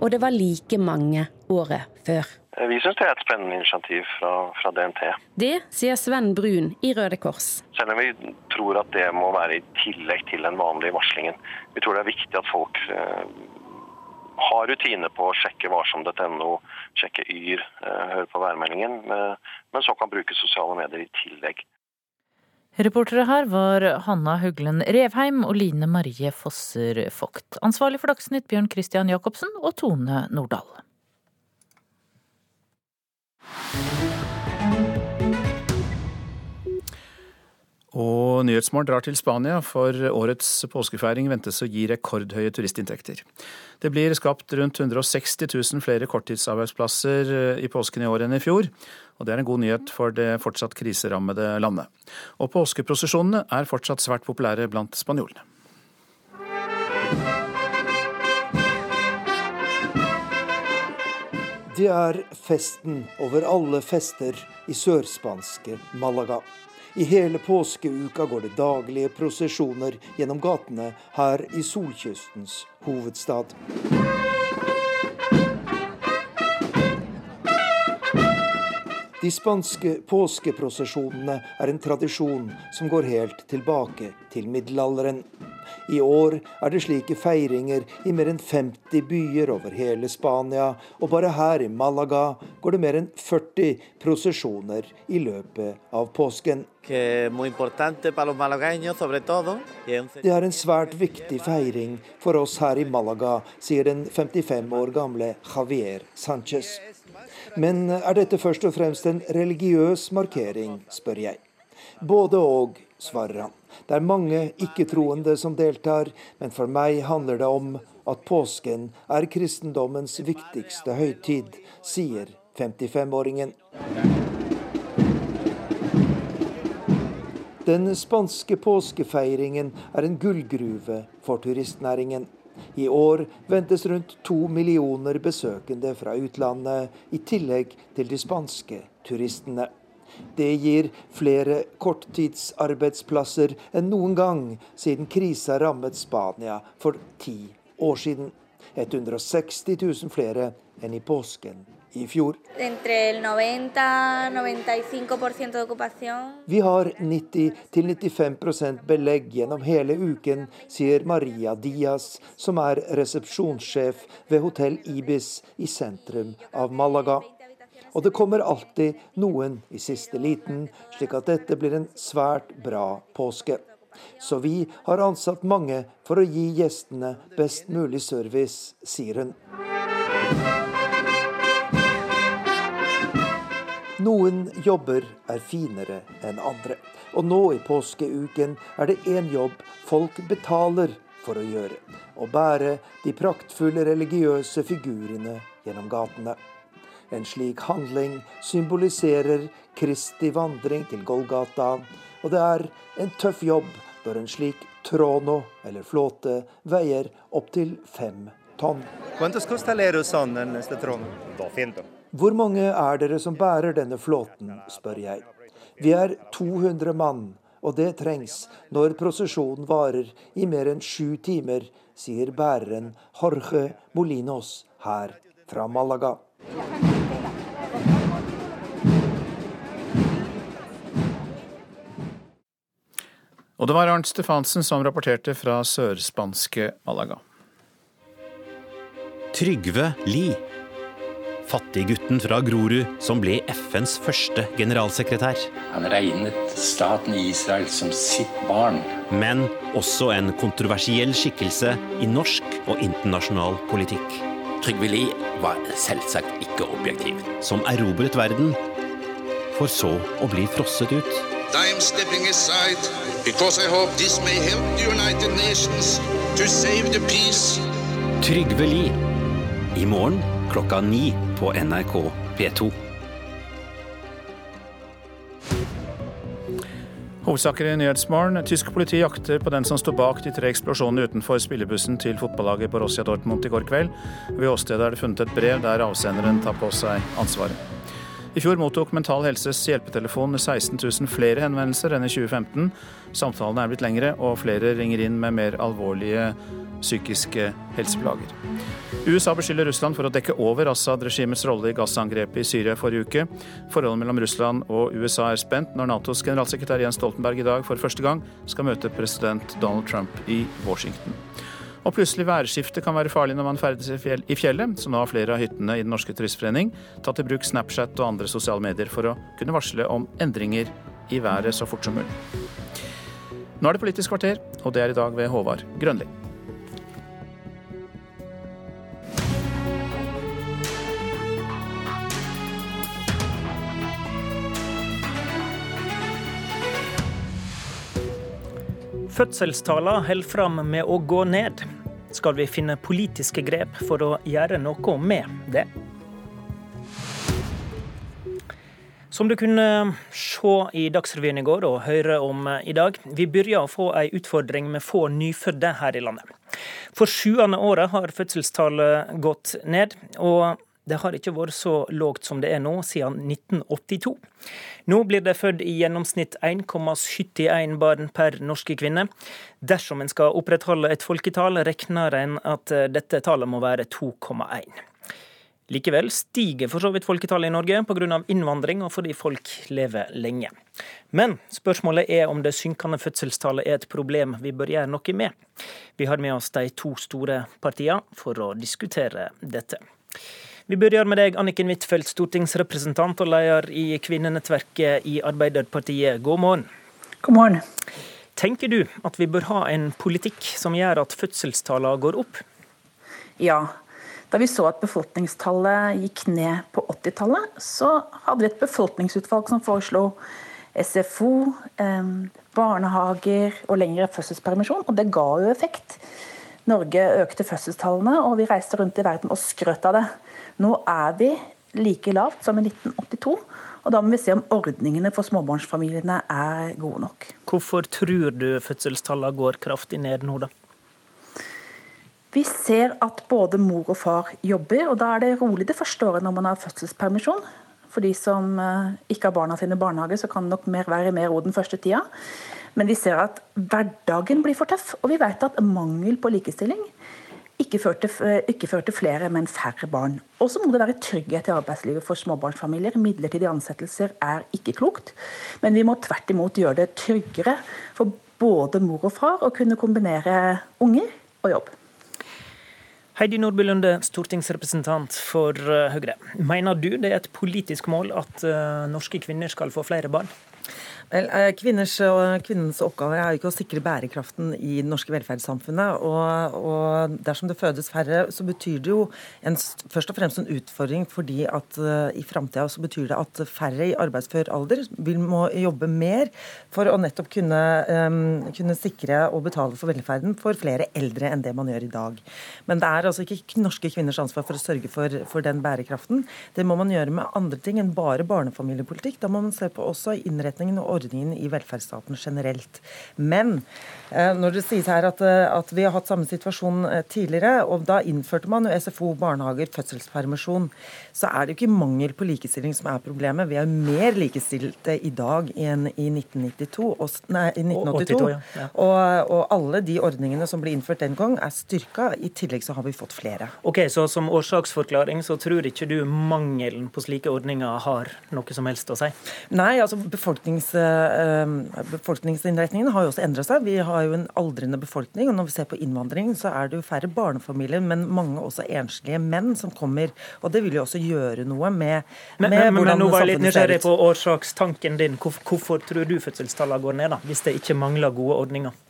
Og det var like mange året før. Vi syns det er et spennende initiativ fra, fra, DNT. Det sier Sven Brun i Røde Kors. Selv om vi tror at det må være i tillegg til den vanlige varslingen. Vi tror det er viktig at folk eh, har rutine på å sjekke varsom.no, sjekke Yr, eh, høre på værmeldingen, eh, men så kan bruke sosiale medier i tillegg. Reportere her var Hanna Huglen Revheim og Line Marie Fosser Vogt. Ansvarlig for Dagsnytt Bjørn Christian Jacobsen og Tone Nordahl. Og Nyhetsmorgen drar til Spania, for årets påskefeiring ventes å gi rekordhøye turistinntekter. Det blir skapt rundt 160 000 flere korttidsarbeidsplasser i påsken i år enn i fjor. Og det er en god nyhet for det fortsatt kriserammede landet. Og påskeprosesjonene er fortsatt svært populære blant spanjolene. Det er festen over alle fester i sørspanske Malaga. I hele påskeuka går det daglige prosesjoner gjennom gatene her i solkystens hovedstad. De spanske påskeprosesjonene er en tradisjon som går helt tilbake til middelalderen. I år er det slike feiringer i mer enn 50 byer over hele Spania, og bare her i Malaga går det mer enn 40 prosesjoner i løpet av påsken. Det er en svært viktig feiring for oss her i Malaga, sier den 55 år gamle Javier Sánchez. Men er dette først og fremst en religiøs markering, spør jeg. Både og, svarer han. Det er mange ikke-troende som deltar, men for meg handler det om at påsken er kristendommens viktigste høytid, sier 55-åringen. Den spanske påskefeiringen er en gullgruve for turistnæringen. I år ventes rundt to millioner besøkende fra utlandet, i tillegg til de spanske turistene. Det gir flere korttidsarbeidsplasser enn noen gang siden krisa rammet Spania for ti år siden. 160 000 flere enn i påsken i fjor. Vi har 90-95% belegg gjennom hele uken, sier Maria Diaz, som er resepsjonssjef ved hotell Ibis i sentrum av Malaga. Og det kommer alltid noen i siste liten, slik at dette blir en svært bra påske. Så vi har ansatt mange for å gi gjestene best mulig service, sier hun. Noen jobber er finere enn andre. Og nå i påskeuken er det én jobb folk betaler for å gjøre. Å bære de praktfulle religiøse figurene gjennom gatene. En slik handling symboliserer Kristi vandring til Golgata, og det er en tøff jobb når en slik trono, eller flåte, veier opptil fem tonn. Hvor mange er dere som bærer denne flåten, spør jeg. Vi er 200 mann, og det trengs når prosesjonen varer i mer enn sju timer, sier bæreren Jorge Molinos her fra Malaga. Og det var Arnt Stefansen som rapporterte fra sørspanske Malaga. Trygve Lie. Fattiggutten fra Grorud som ble FNs første generalsekretær. Han regnet staten Israel som sitt barn. Men også en kontroversiell skikkelse i norsk og internasjonal politikk. Trygve Lie var selvsagt ikke objektiv. Som erobret verden, for så å bli frosset ut. I am stepping aside because I hope this may help the United Nations to save the peace. Trygve Lie. I morgen klokka ni på NRK P2. Hovedsaker i Nyhetsmorgen. Tysk politi jakter på den som sto bak de tre eksplosjonene utenfor spillebussen til fotballaget Borussia Dortmund i går kveld. Ved åstedet er det funnet et brev der avsenderen tar på seg ansvaret. I fjor mottok Mental Helses hjelpetelefon 16 000 flere henvendelser enn i 2015. Samtalene er blitt lengre, og flere ringer inn med mer alvorlige psykiske helseplager. USA beskylder Russland for å dekke over Assad-regimets rolle i gassangrepet i Syria forrige uke. Forholdet mellom Russland og USA er spent når Natos generalsekretær Jens Stoltenberg i dag for første gang skal møte president Donald Trump i Washington. Og plutselig værskifte kan være farlig når man ferdes i fjellet, så nå har flere av hyttene i Den norske turistforening tatt i bruk Snapchat og andre sosiale medier for å kunne varsle om endringer i været så fort som mulig. Nå er det Politisk kvarter, og det er i dag ved Håvard Grønli. Fødselstallene holder fram med å gå ned. Skal vi finne politiske grep for å gjøre noe med det? Som du kunne se i Dagsrevyen i går og høre om i dag, vi begynner å få en utfordring med få nyfødte her i landet. For sjuende året har fødselstallet gått ned, og det har ikke vært så lågt som det er nå siden 1982. Nå blir det født i gjennomsnitt 1,71 barn per norske kvinne. Dersom en skal opprettholde et folketall, regner en at dette tallet må være 2,1. Likevel stiger for så vidt folketallet i Norge pga. innvandring og fordi folk lever lenge. Men spørsmålet er om det synkende fødselstallet er et problem vi bør gjøre noe med. Vi har med oss de to store partiene for å diskutere dette. Vi begynner med deg, Anniken Huitfeldt, stortingsrepresentant og leder i kvinnenettverket i Arbeiderpartiet. God morgen. God morgen. Tenker du at vi bør ha en politikk som gjør at fødselstallene går opp? Ja. Da vi så at befolkningstallet gikk ned på 80-tallet, så hadde vi et befolkningsutvalg som foreslo SFO, barnehager og lengre fødselspermisjon, og det ga jo effekt. Norge økte fødselstallene, og vi reiste rundt i verden og skrøt av det. Nå er vi like lavt som i 1982. Og da må vi se om ordningene for småbarnsfamiliene er gode nok. Hvorfor tror du fødselstallene går kraftig ned nå, da? Vi ser at både mor og far jobber, og da er det rolig det første året når man har fødselspermisjon. For de som ikke har barna sine i barnehage, så kan det nok mer være mer ro den første tida. Men vi ser at hverdagen blir for tøff, og vi vet at mangel på likestilling ikke førte, ikke førte flere, men færre barn. Og så må det være trygghet i arbeidslivet for småbarnsfamilier. Midlertidige ansettelser er ikke klokt, men vi må tvert imot gjøre det tryggere for både mor og far å kunne kombinere unger og jobb. Heidi Nordby Lunde, stortingsrepresentant for eh, Høyre. Mener du det er et politisk mål at uh, norske kvinner skal få flere barn? Eh, kvinners, kvinnens oppgave er jo ikke å sikre bærekraften i det norske velferdssamfunnet. Og, og, dersom det fødes færre, så betyr det jo en, først og fremst en utfordring fordi at uh, i framtida så betyr det at færre i arbeidsfør alder vil må jobbe mer for å nettopp kunne, um, kunne sikre og betale for velferden for flere eldre enn det man gjør i dag. Men det er altså ikke norske kvinners ansvar for å sørge for, for den bærekraften. Det må man gjøre med andre ting enn bare barnefamiliepolitikk. Da må man se på også innretningen og ordningen i velferdsstaten generelt. Men eh, når det sies her at, eh, at, vi har hatt samme situasjon eh, tidligere, og da innførte man jo SFO, barnehager, fødselspermisjon, så er det jo ikke mangel på likestilling som er problemet. Vi er mer likestilte i dag enn i 1992, og, nei, i 1982. 82, ja. Ja. Og, og, alle de ordningene som ble innført den gang, er styrka. I tillegg så har vi fått flere. Ok, Så som årsaksforklaring så tror ikke du mangelen på slike ordninger har noe som helst å si? Nei, altså befolknings Eh, befolkningsinnretningen har jo også endra seg. Vi har jo en aldrende befolkning. og Når vi ser på innvandring, så er det jo færre barnefamilier, men mange også enslige menn som kommer. og Det vil jo også gjøre noe med, men, med men, hvordan men, nå var jeg litt nysgjerrig på årsakstanken din. Hvorfor tror du fødselstallene går ned, da, hvis det ikke mangler gode ordninger?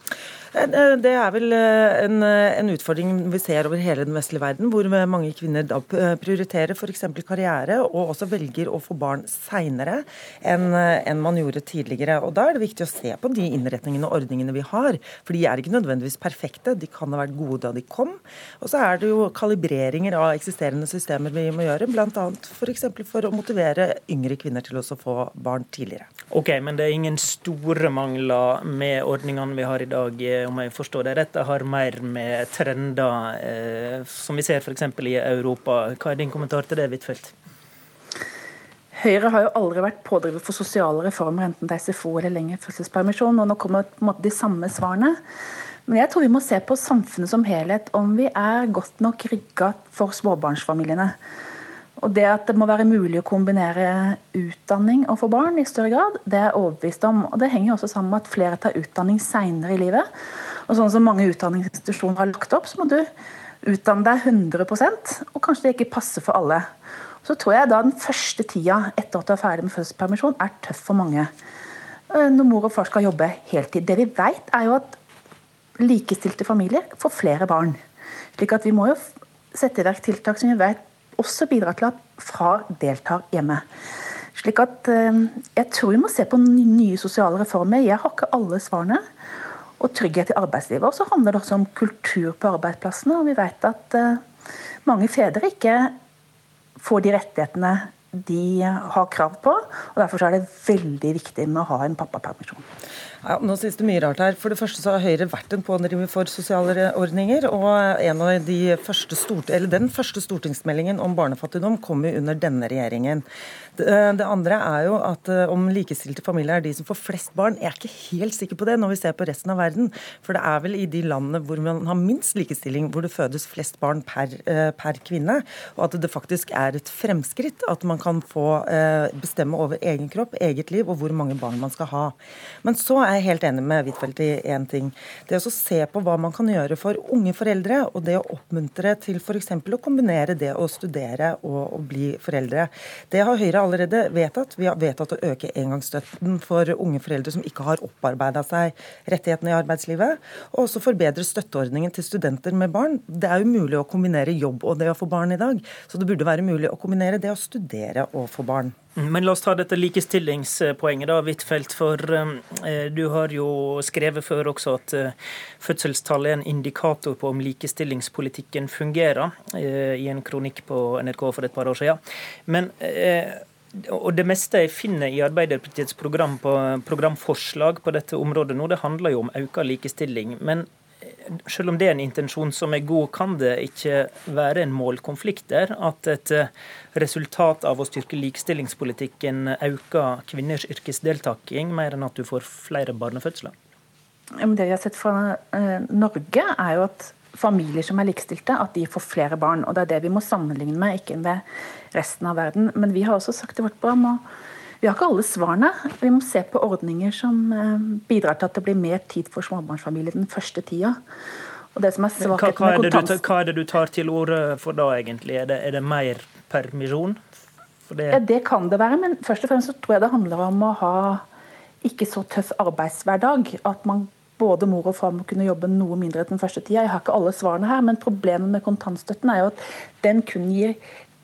Eh, det er vel eh, en, eh, en, utfordring vi ser over hele den vestlige verden, hvor mange kvinner da prioriterer f.eks. karriere, og også velger å få barn seinere enn, en man gjorde tidligere. Og Da er det viktig å se på de innretningene og ordningene vi har. For de er ikke nødvendigvis perfekte, de kan ha vært gode da de kom. Og så er det jo kalibreringer av eksisterende systemer vi må gjøre, bl.a. f.eks. For, for å motivere yngre kvinner til å få barn tidligere. Ok, Men det er ingen store mangler med ordningene vi har i dag? Om jeg forstår det rett, har mer med trender eh, som vi ser f.eks. i Europa. Hva er din kommentar til det, Huitfeldt? Høyre har jo aldri vært pådriver for sosiale reformer, enten det er SFO eller lengre fødselspermisjon. og Nå kommer på en måte de samme svarene. Men jeg tror vi må se på samfunnet som helhet, om vi er godt nok rigga for småbarnsfamiliene. Og det at det må være mulig å kombinere utdanning og få barn i større grad, det er jeg overbevist om. Og det henger også sammen med at flere tar utdanning seinere i livet. Og sånn som mange utdanningsinstitusjoner har lagt opp, så må du utdanne deg 100% og kanskje det ikke passer for alle. Så tror jeg da den første tida etter at du er ferdig med fødselspermisjon, er tøff for mange. Eh, når mor og far skal jobbe heltid. Det vi vet, er jo at likestilte familier får flere barn. Slik at vi må jo sette i verk tiltak som vi vet også bidrar til at far deltar hjemme. Slik at eh, Jeg tror vi må se på nye sosiale reformer. Jeg har ikke alle svarene. Og trygghet i arbeidslivet. Og så handler det også om kultur på arbeidsplassene. Og vi vet at eh, mange fedre ikke får de rettighetene de har krav på. og Derfor er det veldig viktig med å ha en pappapermisjon. Ja, nå sies det mye rart her. For det første så har Høyre vært en pådriver for sosiale ordninger. Og en av de første stort, eller den første stortingsmeldingen om barnefattigdom kom jo under denne regjeringen. Det, andre er jo at eh, om likestilte familier er de som får flest barn, jeg er ikke helt sikker på det når vi ser på resten av verden. For det er vel i de landene hvor man har minst likestilling, hvor det fødes flest barn per, eh, per kvinne. Og at det faktisk er et fremskritt at man kan få eh, bestemme over egen kropp, eget liv og hvor mange barn man skal ha. Men så er jeg helt enig med Huitfeldt i én ting. Det å se på hva man kan gjøre for unge foreldre, og det å oppmuntre til f.eks. å kombinere det å studere og å bli foreldre. Det har Høyre allerede vedtatt. Vi har vedtatt å øke engangsstøtten for unge foreldre som ikke har opparbeida seg rettighetene i arbeidslivet. Og også forbedre støtteordningen til studenter med barn. Det er jo mulig å kombinere jobb og det å få barn i dag, så det burde være mulig å kombinere det å studere og få barn. Men la oss ta dette likestillingspoenget, da, Huitfeldt. For eh, du har jo skrevet før også at eh, fødselstallet er en indikator på om likestillingspolitikken fungerer, eh, i en kronikk på NRK for et par år siden. Men eh, og Det meste jeg finner i Arbeiderpartiets program på, programforslag på dette området nå, det handler jo om økt likestilling. Men selv om det er en intensjon som er god, kan det ikke være en målkonflikt der? At et eh, resultat av å styrke likestillingspolitikken øker kvinners yrkesdeltaking mer enn at du får flere barnefødsler? Det vi har sett fra eh, Norge, er jo at familier som er likestilte, at de får flere barn. og Det er det vi må sammenligne med, ikke med resten av verden. Men vi har også sagt i vårt program og vi har ikke alle svarene. Vi må se på ordninger som eh, bidrar til at det blir mer tid for småbarnsfamilier den første tida. Og det som er hva, hva, er det du, hva er det du tar til orde for da, egentlig? Er det, er det mer permisjon? Det... Ja, det kan det være, men først og fremst så tror jeg det handler om å ha ikke så tøff arbeidshverdag. At man både mor og far må kunne jobbe noe mindre den første tida. Jeg har ikke alle svarene her, men problemet med kontantstøtten er jo at den kun gir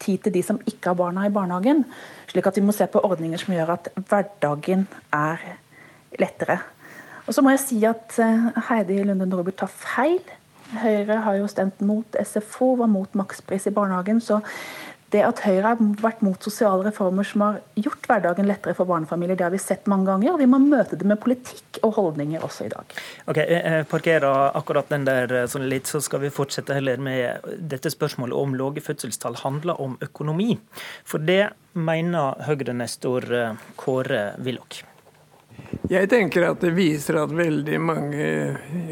tid til de som ikke har barna i barnehagen. Slik at vi må se på ordninger som gjør at hverdagen er lettere. Og så må jeg si at eh, Heidi Lunde Nordby tar feil. Høyre har jo stemt mot SFO, var mot makspris i barnehagen. Så det at Høyre har vært mot sosiale reformer som har gjort hverdagen lettere for barnefamilier, det har vi sett mange ganger. og Vi må møte det med politikk og holdninger også i dag. Ok, jeg parkerer akkurat den der eh, sånn litt, så skal vi fortsette heller med dette spørsmålet om lave fødselstall handler om økonomi. For det mener Høyre-nestor eh, Kåre Willoch. Jeg tenker at det viser at veldig mange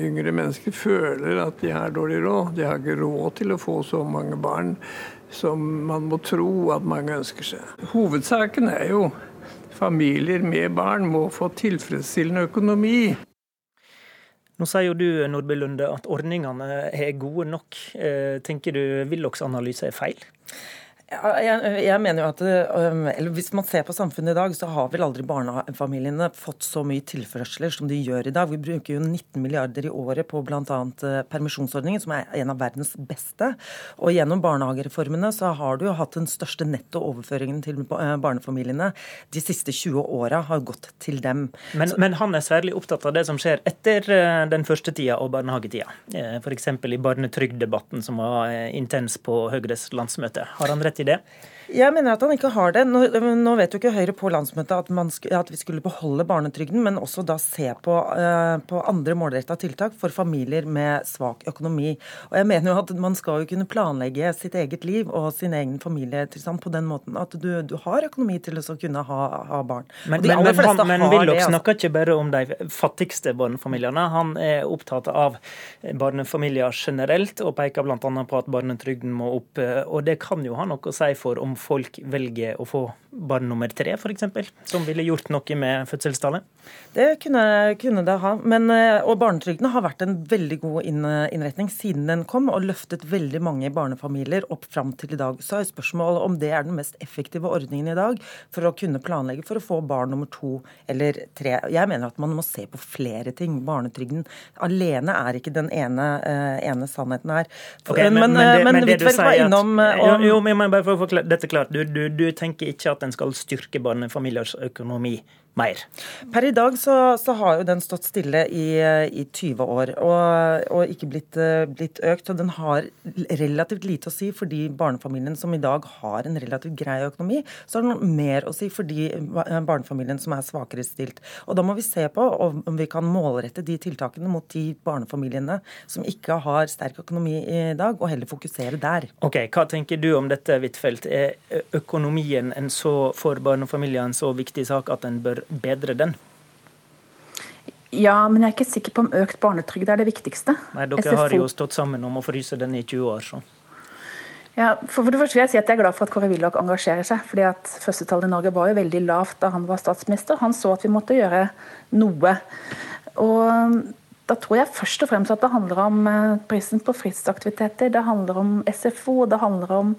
yngre mennesker føler at de har dårlig råd. De har ikke råd til å få så mange barn som man må tro at mange ønsker seg. Hovedsaken er jo familier med barn må få tilfredsstillende økonomi. Nå sier jo du Nordby Lunde, at ordningene er gode nok. Eh, tenker du Willochs analyse er feil? Jeg, jeg, mener jo at Hvis man ser på samfunnet i dag, så har vel aldri barnefamiliene fått så mye tilførsler som de gjør i dag. Vi bruker jo 19 milliarder i året på bl.a. Uh, permisjonsordningen, som er en av verdens beste. Og gjennom barnehagereformene så har du jo hatt den største netto overføringen til uh, barnefamiliene de siste 20 åra har gått til dem. Men, men, han er særlig opptatt av det som skjer etter uh, den første tida og barnehagetida. F.eks. i barnetrygddebatten som var intens på Høyres landsmøte. Har han rett i det? Jeg mener at han ikke har det. Nå, nå vet jo ikke Høyre på landsmøtet at, sk at, vi skulle beholde barnetrygden, men også da se på, uh, på andre målretta tiltak for familier med svak økonomi. Og jeg mener jo at Man skal jo kunne planlegge sitt eget liv og sin egen familietilstand på den måten at du, du har økonomi til å kunne ha, ha barn. Men, men, men, han, men Willoch altså. snakker ikke bare om de fattigste barnefamiliene. Han er opptatt av barnefamilier generelt, og peker bl.a. på at barnetrygden må opp. Og det kan jo ha noe å si for om folk velger å få barn nummer tre, f.eks., som ville gjort noe med fødselstallet? Det kunne, kunne, det ha. Men, eh, og barnetrygden har vært en veldig god innretning siden den kom, og løftet veldig mange barnefamilier opp fram til i dag. Så er spørsmålet om det er den mest effektive ordningen i dag for å kunne planlegge for å få barn nummer to eller tre. Jeg mener at man må se på flere ting. Barnetrygden alene er ikke den ene, eh, ene sannheten her. Okay, men, men, men, det, men det du sier at, om, om, Jo, men bare for å forklare dette klart. Du, du, du tenker ikke at en skal styrke barnefamiliers økonomi mer. Per i dag så, så har jo den stått stille i, i 20 år og, og ikke blitt, blitt, økt. Og den har relativt lite å si for de barnefamiliene som i dag har en relativt grei økonomi. Så har den mer å si for de barnefamiliene som er svakere stilt. Og da må vi se på om vi kan målrette de tiltakene mot de barnefamiliene som ikke har sterk økonomi i dag, og heller fokusere der. Ok, Hva tenker du om dette, Huitfeldt? Er økonomien en så, for barnefamilier en så viktig sak at en bør bedre den? Ja, men jeg er ikke sikker på om økt barnetrygd er det viktigste. Nei, Dere SFO... har jo stått sammen om å fryse den i 20 år, så. Ja, for, for det første vil Jeg si at jeg er glad for at Kåre Willoch engasjerer seg. fordi at Fødselstallet i Norge var jo veldig lavt da han var statsminister. Han så at vi måtte gjøre noe. Og Da tror jeg først og fremst at det handler om eh, prisen på fritidsaktiviteter. Det handler om SFO, det handler om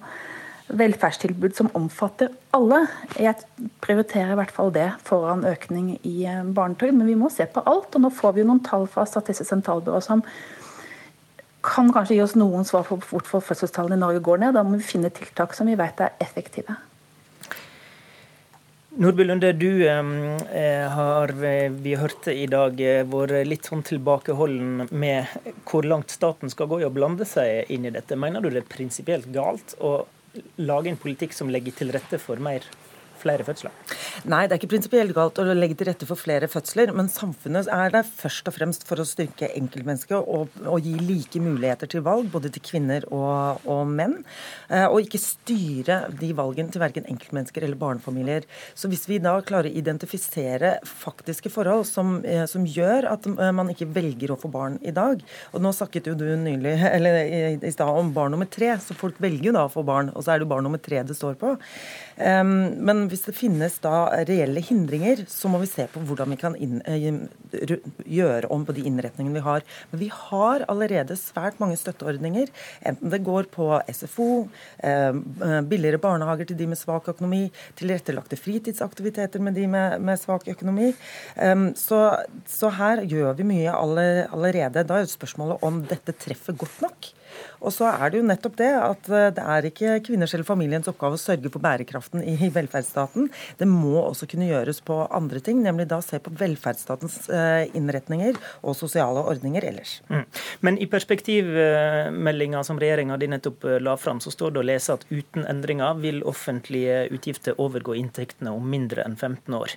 velferdstilbud som omfatter alle. Jeg prioriterer i hvert fall det foran økning i eh, barnetrygd. Men vi må se på alt. Og nå får vi jo noen tall fra Statistisk sentralbyrå som kan kanskje gi oss noen svar på hvorfor fødselstallene i Norge går ned. Da må vi finne tiltak som vi vet er effektive. Nordby Lunde, du eh, har eh, vi hørte i dag eh, vært litt sånn tilbakeholden med hvor langt staten skal gå i å blande seg inn i dette. Mener du det er prinsipielt galt å lage en politikk som legger til rette for mer flere fødsler? Nei, det er ikke prinsipielt galt å legge til rette for flere fødsler, men samfunnet er der først og fremst for å styrke enkeltmennesket og, og, gi like muligheter til valg, både til kvinner og, og menn. Eh, og ikke styre de valgene til verken enkeltmennesker eller barnefamilier. Så hvis vi da klarer å identifisere faktiske forhold som, eh, som gjør at eh, man ikke velger å få barn i dag, og nå snakket jo du nylig, (laughs) eller i, i stad om barn nummer tre, så folk velger jo da å få barn, og så er det jo barn nummer tre det står på. Um, men hvis det finnes da reelle hindringer, så må vi se på hvordan vi kan inn, gjøre om på de innretningene vi har. Men vi har allerede svært mange støtteordninger, enten det går på SFO, billigere barnehager til de med svak økonomi, tilrettelagte fritidsaktiviteter med de med, med svak økonomi. Så, så, her gjør vi mye allerede. Da er spørsmålet om dette treffer godt nok. Og så er det jo nettopp det at eh, det er ikke kvinners eller familiens oppgave å sørge for bærekraften i velferdsstaten. Det må også kunne gjøres på andre ting, nemlig da se på velferdsstatens eh, innretninger og sosiale ordninger ellers. Mm. Men i perspektivmeldinga som regjeringa nettopp eh, la fram, så står det å lese at uten endringer vil offentlige utgifter overgå inntektene om mindre enn 15 år.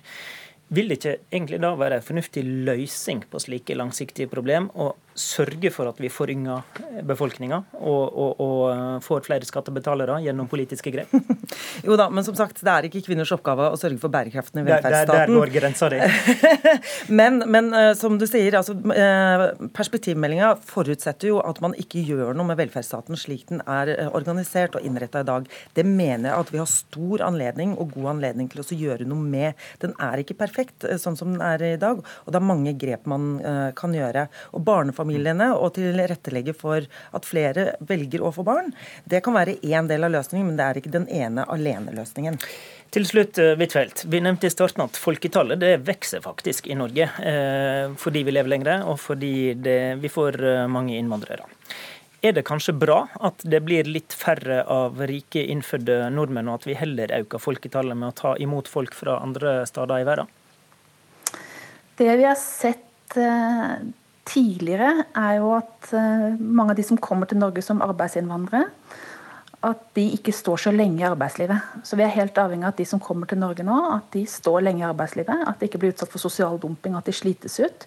Vil det ikke egentlig da være en fornuftig løsning på slike langsiktige problem å sørge for at vi forynger befolkninga og, og, og, eh, får flere skattebetalere gjennom politiske grep? (laughs) jo da, men som sagt, det er ikke kvinners oppgave å sørge for bærekraften i velferdsstaten. Der, der går grensa di. (laughs) men, men uh, som du sier, altså, perspektivmeldinga forutsetter jo at man ikke gjør noe med velferdsstaten slik den er organisert og innretta i dag. Det mener jeg at vi har stor anledning og god anledning til å gjøre noe med. Den er ikke perfekt perfekt eh, sånn som den er i dag. Og det er mange grep man eh, kan gjøre. Og barnefamiliene og tilrettelegge for at flere velger å få barn, det kan være én del av løsningen, men det er ikke den ene alene-løsningen. Til slutt, eh, Huitfeldt. Vi nevnte i starten at folketallet det vokser faktisk i Norge. fordi vi lever lenger, og fordi det, vi får mange innvandrere. Er det kanskje bra at det blir litt færre av rike innfødte nordmenn, og at vi heller øker folketallet med å ta imot folk fra andre steder i verden? Det vi har sett eh, tidligere, er jo at eh, mange av de som kommer til Norge som arbeidsinnvandrere, at de ikke står så lenge i arbeidslivet. Så vi er helt avhengig av at de som kommer til Norge nå, at de står lenge i arbeidslivet. At de ikke blir utsatt for sosial dumping, at de slites ut.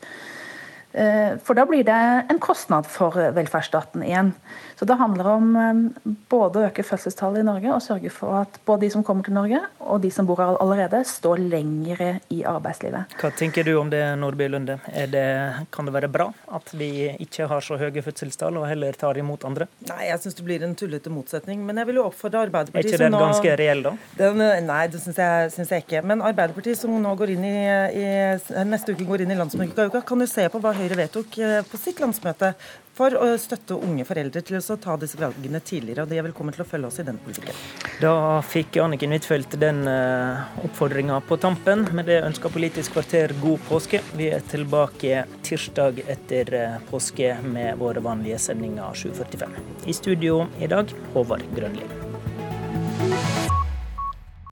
Eh, for da blir det en kostnad for velferdsstaten igjen. Så det handler om eh, både å øke fødselstallet i Norge og sørge for at både de som kommer til Norge og de som bor her allerede, står lengre i arbeidslivet. Hva tenker du om det, Nordby Lunde? Det, kan det være bra at vi ikke har så høye fødselstall og heller tar imot andre? Nei, jeg syns det blir en tullete motsetning. Men jeg vil jo oppfordre Arbeiderpartiet Er ikke den ganske reell, da? Den, nei, det syns jeg, synes jeg ikke. Men Arbeiderpartiet som nå går inn i, i neste uke går inn i landsmøtet, kan jo se på hva Høyre vedtok eh, på sitt landsmøte for å støtte unge foreldre til å ta disse valgene tidligere. og De er velkommen til å følge oss i den politikken. Da fikk Anniken Huitfeldt den uh, oppfordringa på tampen. Med det ønsker Politisk kvarter god påske. Vi er tilbake tirsdag etter uh, påske med våre vanlige sendinger 7.45. I studio i dag, Håvard Grønli.